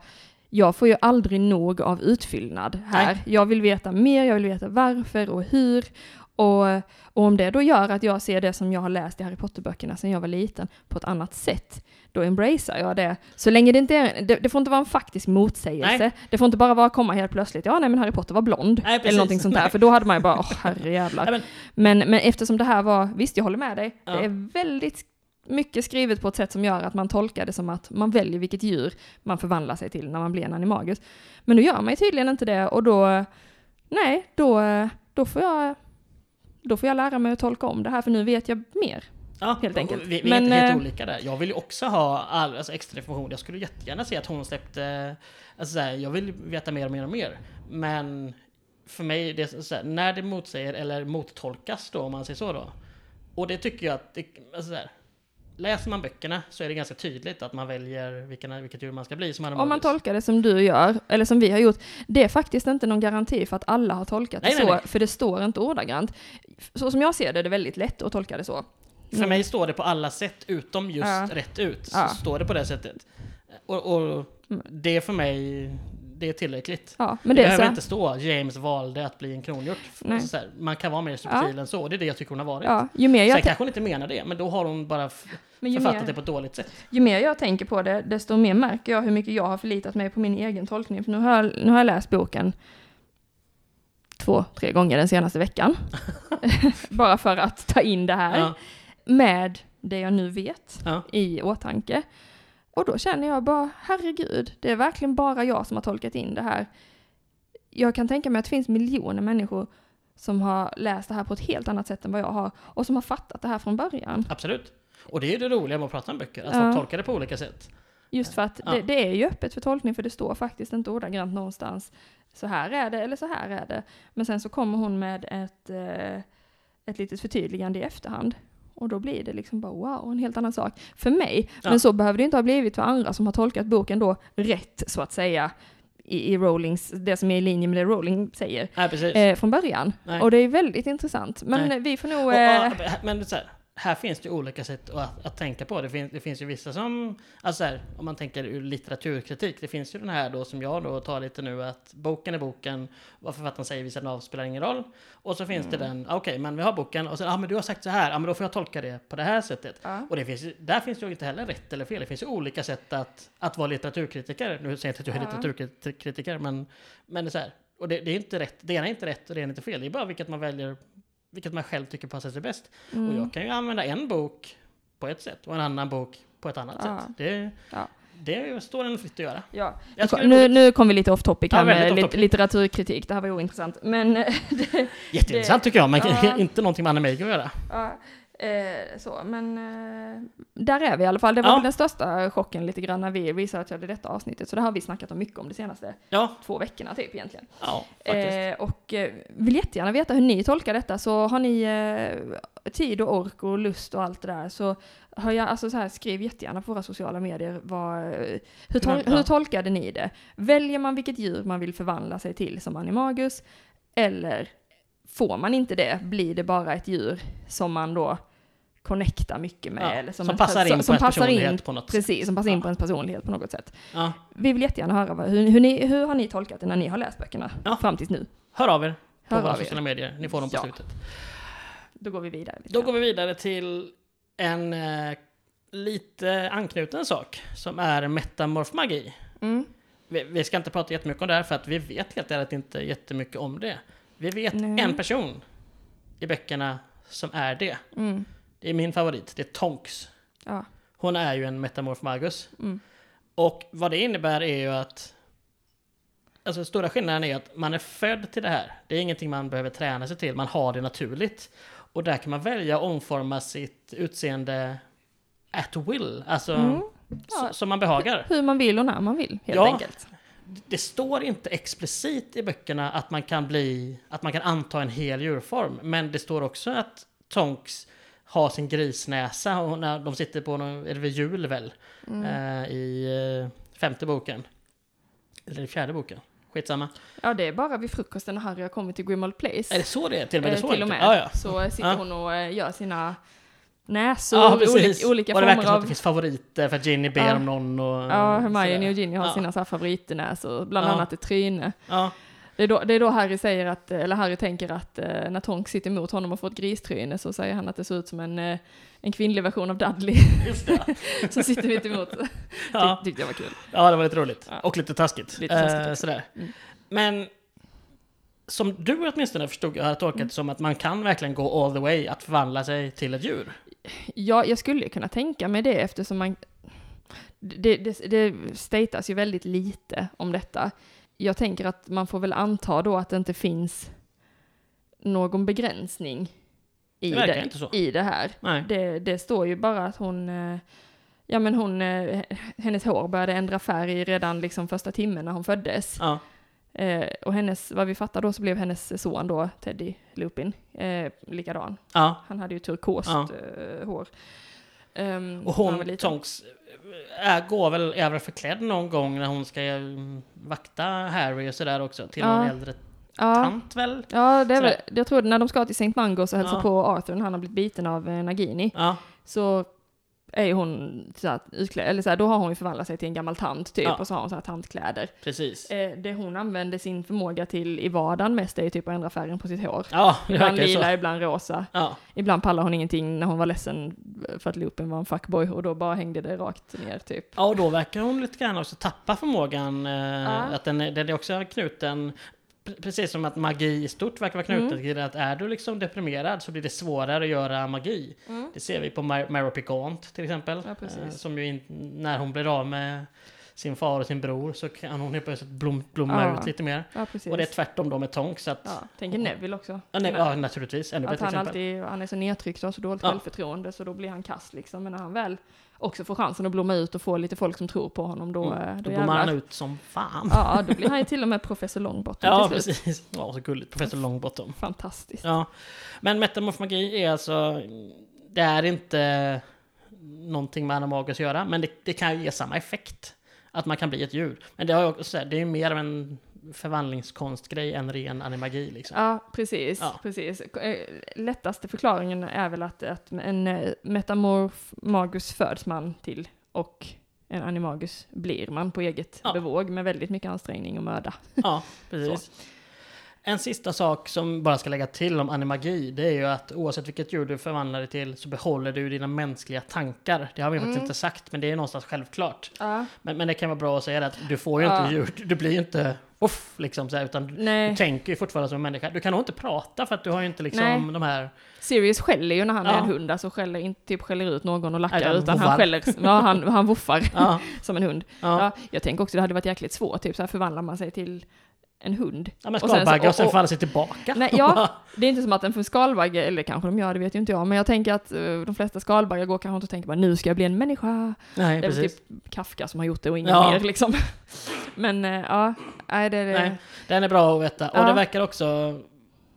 jag får ju aldrig nog av utfyllnad här. Nej. Jag vill veta mer, jag vill veta varför och hur. Och, och om det då gör att jag ser det som jag har läst i Harry Potter-böckerna sedan jag var liten på ett annat sätt, då embracear jag det. Så länge det inte är, det, det får inte vara en faktisk motsägelse. Nej. Det får inte bara vara komma helt plötsligt, ja nej men Harry Potter var blond. Nej, eller någonting sånt där, för då hade man ju bara, åh herrejävlar. Nej, men, Men, men eftersom det här var, visst jag håller med dig, Ja. det är väldigt mycket skrivet på ett sätt som gör att man tolkar det som att man väljer vilket djur man förvandlar sig till när man blir en animagus. Men då gör man ju tydligen inte det och då, nej, då, då får jag då får jag lära mig att tolka om det här för nu vet jag mer. Ja, Helt enkelt. Vi, vi Men, är helt eh, olika där. Jag vill ju också ha all, alltså, extra information. Jag skulle jättegärna se att hon släppte... Alltså, så här, jag vill veta mer och mer och mer. Men för mig, det här, när det motsäger eller mottolkas då, om man säger så då. Och det tycker jag att... Det, alltså, så här, läser man böckerna så är det ganska tydligt att man väljer vilken, vilket djur man ska bli som Om man tolkar det som du gör, eller som vi har gjort, det är faktiskt inte någon garanti för att alla har tolkat det Nej, nej, så, nej. för det står inte ordagrant. Så som jag ser det är det väldigt lätt att tolka det så. För mig står det på alla sätt utom just Ja. rätt ut. Så Ja. står det på det sättet. Och, och Mm. det är för mig, det är tillräckligt. Ja, men det så behöver här, inte stå James valde att bli en kronhjort. Nej. Så här, man kan vara mer subtil än så. Det är det jag tycker hon har varit. ja, ju mer Sen jag, kanske hon inte menar det, men då har hon bara författat mer, det på ett dåligt sätt. ju mer jag tänker på det, desto mer märker jag hur mycket jag har förlitat mig på min egen tolkning. För nu har jag, nu har jag läst boken två, tre gånger den senaste veckan. <laughs> <laughs> Bara för att ta in det här. Ja, Med det jag nu vet ja. i åtanke. Och då känner jag bara, herregud, det är verkligen bara jag som har tolkat in det här. Jag kan tänka mig att det finns miljoner människor som har läst det här på ett helt annat sätt än vad jag har och som har fattat det här från början. Absolut. Och det är det roliga med att prata om böcker, att Ja. folk tolkar det på olika sätt. Just för att Ja. det, det är ju öppet för tolkning för det står faktiskt inte ordagrant någonstans. Så här är det eller så här är det. Men sen så kommer hon med ett, eh, ett litet förtydligande i efterhand. Och då blir det liksom bara wow, en helt annan sak. För mig, Ja. men så behöver det inte ha blivit för andra som har tolkat boken då rätt så att säga i, i Rowlings, det som är i linje med det Rowling säger precis. eh, från början. Nej. Och det är väldigt intressant. Men Nej. eh, vi får nog... Och, Eh, ja, men så här, här finns det olika sätt att, att tänka på. Det finns, det finns ju vissa som, alltså så här, om man tänker ur litteraturkritik, det finns ju den här då som jag då tar lite nu att boken är boken, vad författaren säger vid sidan av spelar ingen roll. Och så finns det Mm. den, okej men vi har boken och sen, ja ah, men du har sagt så här, ja men då får jag tolka det på det här sättet. ja. Och det finns, där finns det ju inte heller rätt eller fel, det finns ju olika sätt att, att vara litteraturkritiker. Nu säger jag inte att jag är Ja. litteraturkritiker, men, men det är så här, och det, det är inte rätt, det ena är inte rätt och det ena är inte fel, det är bara vilket man väljer, vilket man själv tycker passar sig bäst. Och Mm. jag kan ju använda en bok på ett sätt och en annan bok på ett annat Ja. sätt. Det, Ja. det står en fritt att göra. Ja, det nu, nu kom vi lite off topic Ja, här väldigt med off topic. litteraturkritik, det här var ju ointressant. Men <laughs> det, Jätteintressant tycker jag, men Ja. <laughs> inte någonting med anime att göra. Eh, så, men eh, där är vi i alla fall. Det var Ja. den största chocken lite grann när vi researchade detta avsnittet, så det har vi snackat om mycket om de senaste Ja, två veckorna typ egentligen. ja. Eh, och eh, vill jättegärna veta hur ni tolkar detta, så har ni eh, tid och ork och lust och allt det där, så har jag, alltså så här, skriv jättegärna på våra sociala medier. Vad, eh, hur, tol- Ja. hur tolkade ni det? Väljer man vilket djur man vill förvandla sig till som animagus? Eller får man inte det? Blir det bara ett djur som man då connectar mycket med? Ja, eller som, en- passar in som, på som ens passar in, personlighet på något sätt. Precis, som passar in Ja. på ens personlighet på något sätt. Ja. Vi vill jättegärna höra vad, hur, hur, ni, hur har ni tolkat det när ni har läst böckerna fram tills nu? Hör av er på Hör våra sociala medier. Ni får dem på slutet. Då går vi vidare. Då går vi vidare till en eh, lite anknuten sak som är metamorfmagi. Mm. Vi, vi ska inte prata jättemycket om det här för att vi vet helt ärligt inte jättemycket om det. Vi vet Nej. en person i böckerna som är det. Mm. Det är min favorit, det är Tonks. Ja. Hon är ju en metamorfmagus. Mm. Och vad det innebär är ju att Alltså stora skillnaden är att man är född till det här. Det är ingenting man behöver träna sig till, man har det naturligt. Och där kan man välja att omforma sitt utseende at will, alltså Mm. Ja. som man behagar. Hur man vill och när man vill, helt Ja. enkelt. Det står inte explicit i böckerna att man kan bli, att man kan anta en hel djurform, men det står också att Tonks har sin grisnäsa och när de sitter på någon, det vid jul väl, Mm. eh, i eh, femte boken. Eller i fjärde boken. Skitsamma. Ja, det är bara vid frukosten när Harry har kommit till Grimald Place. Är det så det är? Till och med, det Eh, till och med. Ja, ja. Så sitter Ja. hon och eh, gör sina näsor, Ja, olika, olika och det verkar former som att av... det finns favoriter för att Ginny ber Ja. om någon och... Ja, Hermione och Ginny har ja. sina så här favoritnäsor, bland Ja. annat ett tryne. Ja, Det är, då, det är då Harry säger att, eller Harry tänker att eh, när Tonks sitter emot honom och får ett gristryne så säger han att det ser ut som en, eh, en kvinnlig version av Dudley Just det. <laughs> som sitter mitt emot. Ja. <laughs> Ty, tyckte jag var kul. ja, det var lite roligt. Ja. Och lite taskigt. Lite taskigt Eh, sådär. Mm. Men som du åtminstone förstod, jag hade tolkat det som att man kan verkligen gå all the way att förvandla sig till ett djur. Ja, jag skulle kunna tänka mig det eftersom man... Det, det, det statas ju väldigt lite om detta. Jag tänker att man får väl anta då att det inte finns någon begränsning i Det det, i det här. Det, det står ju bara att hon, eh, ja men hon, eh, hennes hår började ändra färg redan liksom första timmen när hon föddes. Ja. Eh, och hennes, vad vi fattar då så blev hennes son då, Teddy Lupin, eh, likadan. ja. Han hade ju turkost Ja. eh, hår. Ehm, Och hon. Tonks, är, går väl, väl förklädd någon gång när hon ska mm, vakta Harry och sådär också. Till Ja. en äldre tant väl? ja det är väl, jag tror när de ska till St. Mangos och hälsa på Arthur när han har blivit biten av eh, Nagini, så är ju hon så här, utklädd, eller så här, då har hon ju förvandlat sig till en gammal tant typ, Ja. och så har hon så här tantkläder. Precis. Eh, det hon använder sin förmåga till i vardagen mest är ju typ att ändra färgen på sitt hår. Ja, Ibland ju så. lila, ibland rosa. Ja. Ibland pallar hon ingenting när hon var ledsen för att Lupin var en fuckboy och då bara hängde det rakt ner typ. ja, och då verkar hon lite grann också tappa förmågan. Eh. Att den, den är också knuten, precis som att magi i stort verkar vara knuten Mm. till att är du liksom deprimerad så blir det svårare att göra magi. Mm. Det ser vi på Mar- Mary Piquant till exempel. Ja. Eh, Som ju in, när hon blir av med sin far och sin bror så kan hon helt plötsligt blom, blomma Ja. ut lite mer. Ja. Och det är tvärtom då med Tonks. Så att, ja. ja, tänker Neville också. nej, ja, naturligtvis. Ännu Att han exempel. alltid, han är så nedtryckt och har så dåligt Ja. självförtroende så då blir han kass liksom. Men när han väl också får chansen att blomma ut och få lite folk som tror på honom då, Mm. eh, Då då blommar han ut som fan. Ja, då blir han ju till och med professor Longbottom Ja, till slut. precis. Ja, så gulligt. Professor Longbottom. Fantastiskt. Ja. Men metamorfmagi är alltså... Det är inte någonting med animagus att göra, men det, det kan ju ge samma effekt. Att man kan bli ett djur. Men det, har ju också, det är ju mer av en förvandlingskonstgrej än ren animagi liksom. Ja, precis. Ja. precis. Eh, Lättaste förklaringen är väl att, att en eh, metamorf magus föds man till och en animagus blir man på eget Ja. bevåg med väldigt mycket ansträngning och möda. Ja, precis. <laughs> En sista sak som bara ska lägga till om animagi, det är ju att oavsett vilket djur du förvandlar dig till så behåller du dina mänskliga tankar. Det har vi faktiskt Mm. inte sagt, men det är någonstans självklart. Ja. Men, men det kan vara bra att säga det att du får ju Ja. inte djur, du blir ju inte off liksom så här, utan du Nej, tänker ju fortfarande som en människa. Du kan nog inte prata för att du har ju inte liksom Nej. de här... Sirius skäller ju när han är Ja. en hund, alltså skäller inte typ skäller ut någon och lackar, Nej, utan voffar. han skäller, ja han, han voffar <laughs> Ja, <laughs> som en hund. ja. Ja, jag tänker också det hade varit jäkligt svårt, typ så här förvandlar man sig till en hund. ja men och sen så- skalbaggar och sen faller sig tillbaka. Nej, ja, <laughs> det är inte som att en skalbagge, eller kanske de gör, det vet ju inte jag, men jag tänker att eh, de flesta skalbaggar går kanske inte och tänker bara nu ska jag bli en människa. Nej, Det är väl precis. typ Kafka som har gjort det och ingen Ja. mer liksom. Men eh, ja, nej det det. Nej, den är bra att veta. Och Ja. det verkar också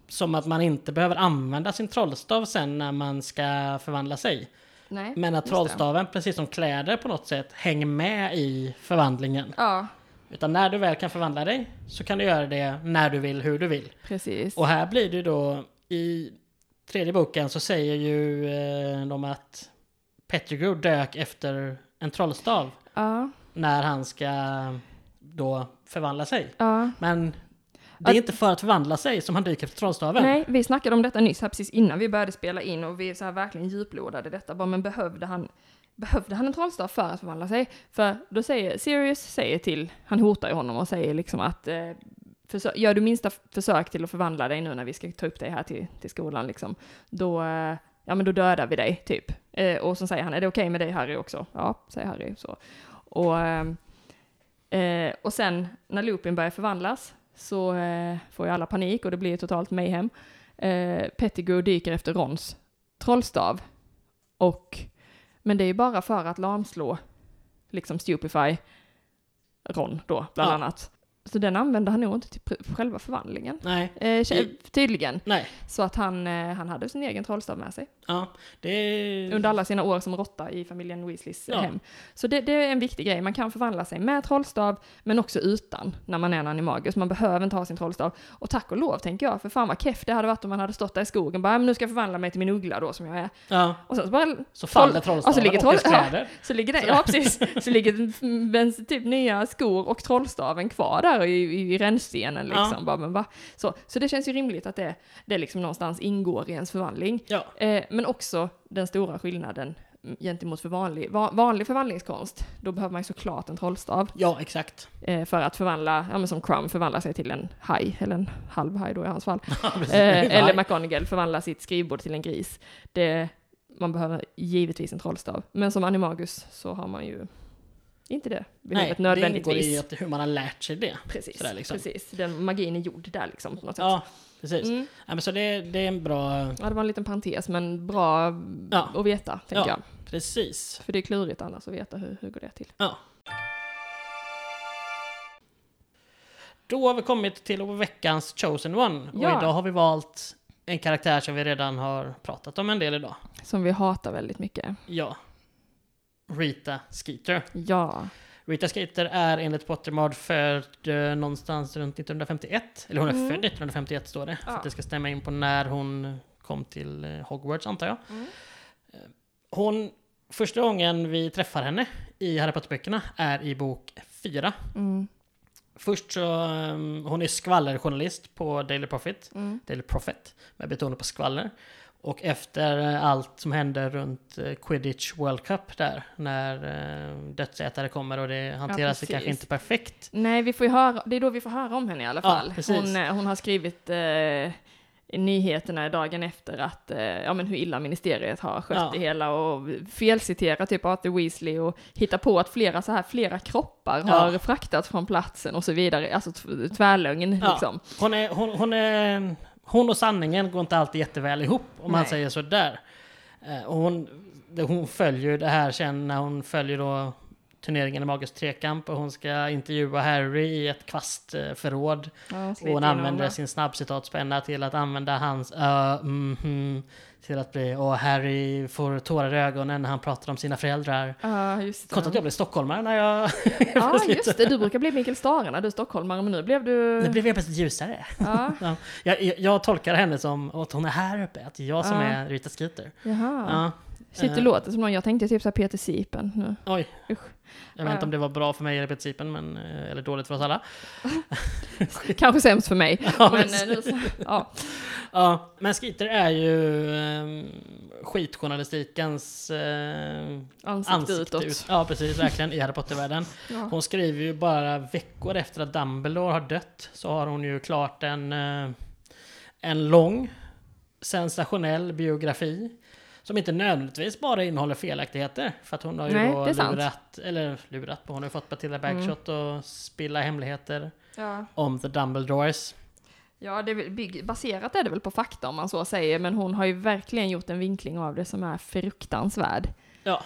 som att man inte behöver använda sin trollstav sen när man ska förvandla sig. Nej, Men att trollstaven, precis som kläder på något sätt, hänger med i förvandlingen. Ja, Utan när du väl kan förvandla dig så kan du göra det när du vill, hur du vill. precis. Och här blir det då, i tredje boken så säger ju eh, de att Pettigrew dök efter en trollstav Ja, när han ska då förvandla sig. ja. Men det är inte för att förvandla sig som han dyker efter trollstaven. Nej, vi snackade om detta nyss här precis innan vi började spela in och vi så här verkligen djuplodade detta. Bara, men behövde han, behövde han en trollstav för att förvandla sig? För då säger Sirius säger till, han hotar ju honom och säger liksom att eh, försö- gör du minsta försök till att förvandla dig nu när vi ska ta upp dig här till, till skolan liksom, då, eh, ja men då dödar vi dig typ. Eh, och så säger han, är det okej med dig Harry också? Ja, säger Harry så. Och, ehm, eh, och sen när Lupin börjar förvandlas så eh, får ju alla panik och det blir totalt mayhem. Eh, Pettigrew dyker efter Rons trollstav. Och, men det är ju bara för att lamslå, liksom stupefy Ron då, bland Ja. annat. Så den använde han nog inte till själva förvandlingen. Nej, Eh, tydligen. nej. Så att han, eh, han hade sin egen trollstav med sig. Ja, det. Under alla sina år som råtta i familjen Weasleys Ja. hem. Så det, det är en viktig grej. Man kan förvandla sig med trollstav, men också utan, när man är en animagus. Man behöver inte ha sin trollstav. Och tack och lov, tänker jag, för fan vad keff det hade varit om man hade stått där i skogen bara, "Ja, men nu ska jag förvandla mig till min uggla då, som jag är. Ja, Och sen så bara, så faller Troll- trollstaven och så ligger och troll- ja. kläder. <laughs> så ligger det, ja precis, så ligger <laughs> typ nya skor och trollstaven kvar där här i, i rännstenen Ja. liksom. Bara, men va? Så, så det känns ju rimligt att det, det liksom någonstans ingår i ens förvandling. Ja, Eh, men också den stora skillnaden gentemot för vanlig, va, vanlig förvandlingskonst. Då behöver man ju såklart en trollstav ja exakt. eh, för att förvandla, ja men som Crumb förvandlar sig till en haj, eller en halv haj då i hans fall. <laughs> Precis. Eh, eller McGonagall förvandlar sitt skrivbord till en gris. Det, man behöver givetvis en trollstav. Men som animagus så har man ju inte det Nej, behovet det ingår nödvändigtvis. i att, hur man har lärt sig det. Precis, sådär liksom. precis. Den magin är gjord där liksom på något sätt. Ja, precis. Mm. Ja, men så det, det är en bra... Ja, det var en liten parentes, men bra Ja. att veta, tänker Ja. jag. Precis. För det är klurigt annars att veta hur, hur går det till. Ja. Då har vi kommit till veckans chosen one. Och Ja. idag har vi valt en karaktär som vi redan har pratat om en del idag. Som vi hatar väldigt mycket. Ja. Rita Skeeter. Ja. Rita Skeeter är enligt Pottermore född eh, någonstans runt 1951. Eller hon är Mm. född 1951 står det. För Ja. att det ska stämma in på när hon kom till eh, Hogwarts antar jag. Mm. Eh, Hon, första gången vi träffar henne i Harry Potter-böckerna är i bok 4. Mm. Först så, um, hon är skvallerjournalist på Daily Prophet, Mm. Daily Prophet, med betoning på skvaller. Och efter eh, allt som händer runt eh, Quidditch World Cup där, när uh, dödsätare kommer och det hanteras precis. kanske inte perfekt. Nej, vi får ju höra, det är då vi får höra om henne i alla Ja, fall. precis. hon, eh, hon har skrivit eh, nyheterna dagen efter att, eh, ja men hur illa ministeriet har skött Ja. det hela och felciterar typ Arthur Weasley och hittar på att flera så här, flera kroppar Ja. har fraktats från platsen och så vidare. Alltså tvärlögn Ja. liksom. Hon, är, hon, hon, är, hon och sanningen går inte alltid jätteväl ihop, om man Nej. säger så där. Eh, och hon, hon följer det här sen när hon följer då turneringen i Magisk Trekamp och hon ska intervjua Harry i ett kvastförråd. Ja, Och hon använder sin snabbcitatspenna till att använda hans uh, mhm, till att bli och Harry får tårar i ögonen när han pratar om sina föräldrar. Ja, just det. Att jag blev stockholmare när jag... <laughs> Ja, <laughs> just det. Du brukar bli Mikael Stare när du är stockholmare, men nu blev du... Det blev helt plötsligt ljusare. Ja, <laughs> Ja, jag, jag, jag tolkar henne som att hon är här uppe, att jag som Ja. är Rita Skeeter. jaha. Ja. Shit, det Eh. låter som någon, jag tänkte typ såhär Peter Sipen nu. Oj. Usch. Jag vet inte om det var bra för mig eller principen, men, eh, eller dåligt för oss alla. <laughs> Kanske sämst för mig. <laughs> Ja, men eh, så, ja. Ja, men Skeeter är ju eh, skitjournalistikens eh, Ansikte, ansikte utåt. ut. Ja, precis, verkligen, i Harry Potter-världen. <laughs> Ja. Hon skriver ju bara veckor efter att Dumbledore har dött, så har hon ju klart en, eh, en lång, sensationell biografi. Som inte nödvändigtvis bara innehåller felaktigheter. För att hon har ju Nej, då lurat, eller lurat på, hon har ju fått Matilda Bagshot och spilla hemligheter Ja. om the Dumbledores. Ja, det är baserat är det väl på fakta om man så säger, men hon har ju verkligen gjort en vinkling av det som är fruktansvärd. Ja,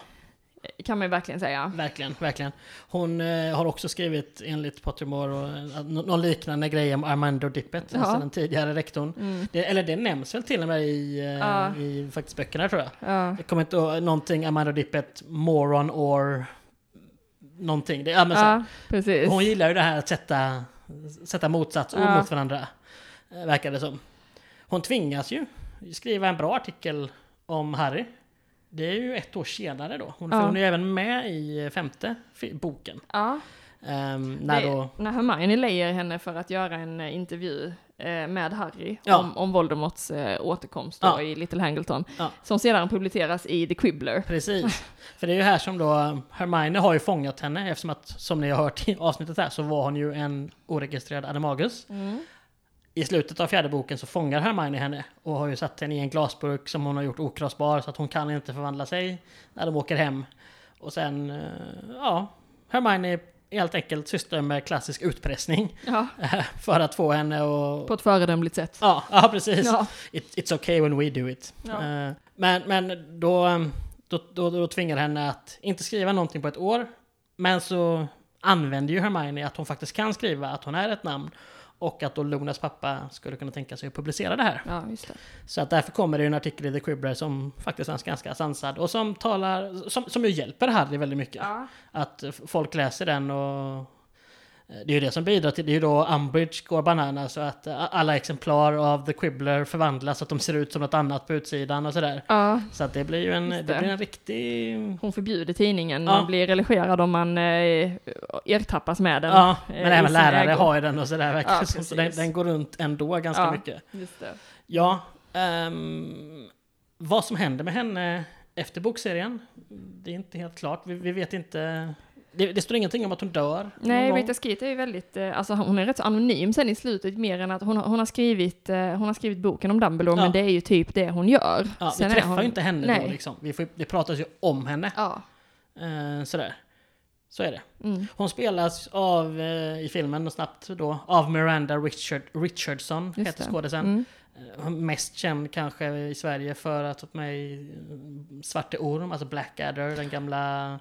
Kan man ju verkligen säga. verkligen, verkligen. Hon eh, har också skrivit enligt Pottermore och, eh, nå- någon liknande grej om Armando Dippet, Ja. alltså den tidigare rektorn. Mm. Det, eller det nämns väl till och med i, eh, Ja. i faktiskt böckerna tror jag. Ja. Jag kommer inte ihåg någonting Armando Dippet, moron or någonting. Det, ja, men så, precis. hon gillar ju det här att sätta, sätta motsatsord mot varandra. eh, Verkar det som. Hon tvingas ju skriva en bra artikel om Harry. Det är ju ett år senare då. Hon, Ja. hon är ju även med i femte fi- boken. Ja, Ehm, när det, då... när Hermione lejer henne för att göra en eh, intervju eh, med Harry Ja. om, om Voldemorts eh, återkomst Ja. i Little Hangleton, Ja. som sedan publiceras i The Quibbler. Precis. <laughs> För det är ju här som då Hermione har ju fångat henne eftersom att som ni har hört i avsnittet här så var hon ju en oregistrerad animagus. Mm. I slutet av fjärde boken så fångar Hermione henne och har ju satt henne i en glasburk som hon har gjort okrossbar så att hon kan inte förvandla sig när de åker hem. Och sen, eh, ja, Hermione är helt enkelt syster med klassisk utpressning Ja, <laughs> för att få henne att... på ett föredömligt sätt. Ja, ja precis. Ja. It, it's okay when we do it. Ja. Eh, men men då, då, då, då tvingar henne att inte skriva någonting på ett år. Men så använder ju Hermione att hon faktiskt kan skriva att hon är ett namn. Och att då Lunas pappa skulle kunna tänka sig att publicera det här. Ja, det. Så att därför kommer det en artikel i The Quibbler som faktiskt är ganska sansad. Och som talar, som, som ju hjälper Harry väldigt mycket. Ja. Att folk läser den och Det är ju det som bidrar till, det är ju då Umbridge går banana så att eh, alla exemplar av The Quibbler förvandlas så att de ser ut som något annat på utsidan och sådär. Ja, Så att det blir ju en, det. Det. blir en riktig... hon förbjuder tidningen, Ja. man blir religerad om man eh, ertappas med den. Ja, eh, men i även lärare ägo. har ju den och sådär verkar Ja. <laughs> Så den, den går runt ändå ganska Ja. mycket. Just det. Ja, ehm, vad som händer med henne efter bokserien, det är inte helt klart. Vi, vi vet inte... Det, det står ingenting om att hon dör. Nej. Rita Skeeter är ju väldigt, eh, alltså hon är rätt så anonym sen i slutet, mer än att hon, har- hon, har, skrivit, eh, hon har skrivit boken om Dumbledore, Ja. men det är ju typ det hon gör. Ja, Sen vi träffar hon- ju inte henne då Nej. liksom. Vi får, det pratas ju om henne. Ja. Eh, sådär. Så är det. Mm. Hon spelas av, eh, i filmen snabbt då, av Miranda Richard, Richardson, Just heter skådisen. Mm. Mest känd kanske i Sverige för att ha med i Svarte Orm, alltså Blackadder, den gamla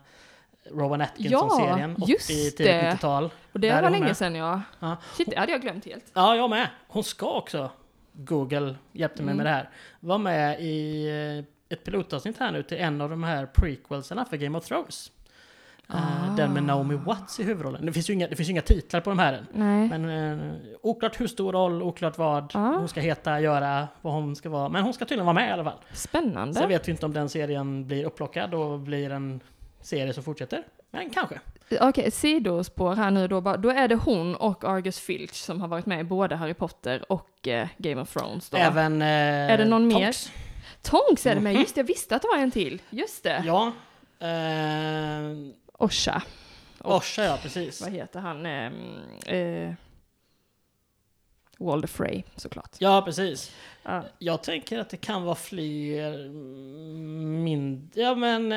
Rowan Atkinson-serien. Ja, just 80, tidigt det. 90-tal. Och det Där är var länge med. sedan ja. Ja. Shit, det hade jag glömt helt. Ja, jag med. Hon ska också, Google hjälpte mig Mm. med det här, vara med i eh, ett pilotavsnitt här nu till en av de här prequelserna för Game of Thrones. Eh, Ah. Den med Naomi Watts i huvudrollen. Det finns ju inga, det finns inga titlar på de här än. Nej. Men eh, oklart hur stor roll, oklart vad Ah. hon ska heta, göra, vad hon ska vara. Men hon ska tydligen vara med i alla fall. Spännande. Sen vet vi inte om den serien blir upplockad och blir en serie som fortsätter. Men kanske. Okej, sidospår här nu då. Då är det hon och Argus Filch som har varit med i både Harry Potter och eh, Game of Thrones då. Även... Eh, Är det någon mer? Tonks. Tonks är det med, Mhm. just det, jag visste att det var en till. Just det. Ja. Eh, Osha. Orsa, ja precis. Vad heter han? Eh, eh, Walder Frey, såklart. Ja, precis. Ja. Jag tänker att det kan vara fler mindre... Ja, men...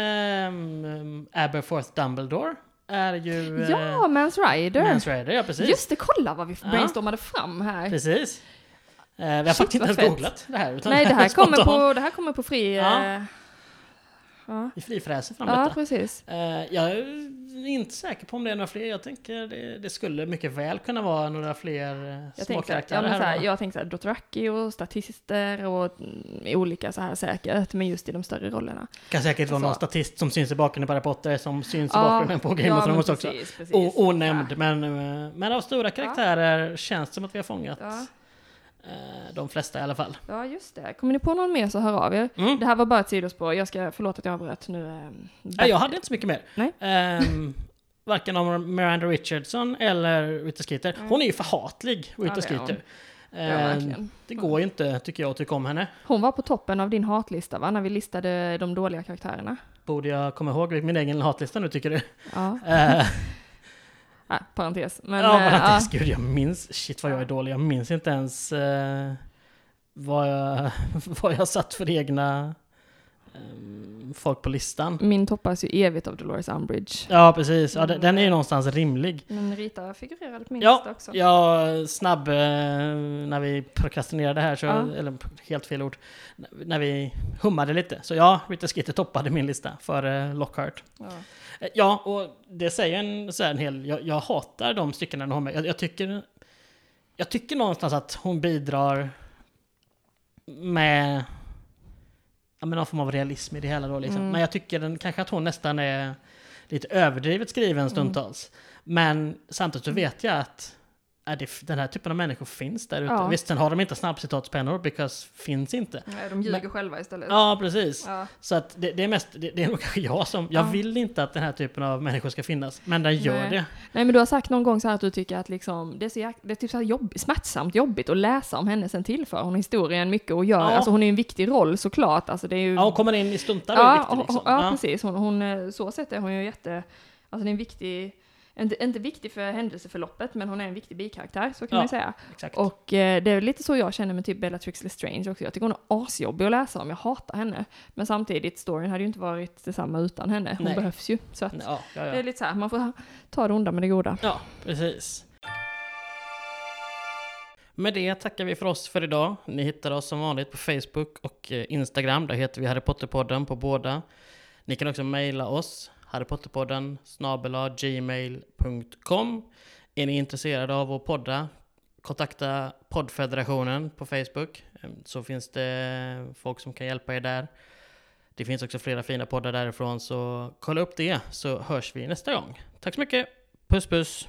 Um, Aberforth Dumbledore är ju... eh, Ja, Mans Rider. Mans Rider, ja precis. Just det, kolla vad vi Ja. brainstormade fram här. Precis. Eh, vi har Shit, faktiskt inte ens googlat det här. Utan Nej, det här, <laughs> kommer på, det här kommer på fri... Ja. eh, ja. Vi frifräser fram ja, precis. Eh, jag är inte säker på om det är några fler. Jag tänker det, det skulle mycket väl kunna vara några fler eh, Jag små tänkte, ja, karaktärer men så här. jag tänkte så här, Dothraki och statister och mm, olika så här säkert, men just i de större rollerna. kan säkert vara så. någon statist som syns i bakgrunden på Harry Potter som syns i Ja, bakgrunden på Game of Thrones också. precis. O- onämnd, men, eh, men av stora karaktärer känns det som att vi har fångat de flesta i alla fall. ja, just det. Kommer ni på någon mer så hör av er. Mm. Det här var bara ett sidospår. Jag ska, förlåt att jag avbröt nu. eh, Nej, jag hade inte så mycket mer. Nej. Ehm, varken om Miranda Richardson eller Rita Skeeter. Nej. Hon är ju förhatlig, Rita Ja. Skeeter. Ja, Ehm, det går ju inte, tycker jag, att tycka om henne. Hon var på toppen av din hatlista va, när vi listade de dåliga karaktärerna? Borde jag komma ihåg min egen hatlista nu, tycker du? Ja, Eh, äh, parentes. Men, ja, eh, men ja. att, gud, jag minns, shit vad jag är dålig. Jag minns inte ens eh, vad, jag, <laughs> vad jag satt för egna ehm, folk på listan. Min toppas ju evigt av Dolores Umbridge. Ja, precis. Ja, den, den är ju någonstans rimlig. Men Rita figurerade på min Ja, lista också. Jag snabb, eh, när vi prokrastinerade här, så, Ja. eller helt fel ord, när vi hummade lite. Så ja, Rita Skeeter toppade min lista för eh, Lockhart. Ja. Ja, och det säger en, så en hel... Jag, jag hatar de styckena hon har med. Jag, jag, tycker, jag tycker någonstans att hon bidrar med ja, men någon form av realism i det hela då liksom. Mm. Men jag tycker den, kanske att hon nästan är lite överdrivet skriven stundtals. Men samtidigt så vet jag att är det, den här typen av människor finns där ute. Ja. Visst, sen har de inte snabbcitatspennor, because finns inte. Nej, de ljuger Men- själva istället. Ja, precis. Ja. Så att det, det är mest, det, det är nog kanske <laughs> jag som, jag Ja. vill inte att den här typen av människor ska finnas, men den gör Nej. det. Nej men du har sagt någon gång så här att du tycker att liksom, det är, så det är typ så här jobb, smärtsamt jobbigt att läsa om henne sen tillför hon historien mycket och gör, Ja. alltså hon är en viktig roll såklart, alltså det är ju... Ja, hon kommer in i stuntar och är ja, viktig liksom. ja, precis, hon, hon, eh, så sett är hon ju jätte, alltså det är en viktig, inte, inte viktig för händelseförloppet, men hon är en viktig bikaraktär, så kan Ja. man säga. Exakt. Och eh, det är lite så jag känner med typ Bellatrix Lestrange också. Jag tycker hon är asjobbig att läsa om, jag hatar henne. Men samtidigt, storyn hade ju inte varit detsamma utan henne. Hon Nej. behövs ju. Så att ja, ja, det är lite så här, man får ta det onda med det goda. ja, precis. Med det tackar vi för oss för idag. Ni hittar oss som vanligt på Facebook och eh, Instagram. Där heter vi Harry Potter-podden på båda. Ni kan också mejla oss, harrypotterpodden snabela gmail.com. Är ni intresserade av att podda, kontakta poddfederationen på Facebook. Ehm, så finns det folk som kan hjälpa er där. Det finns också flera fina poddar därifrån, så kolla upp det så hörs vi nästa gång. Tack så mycket! Puss puss!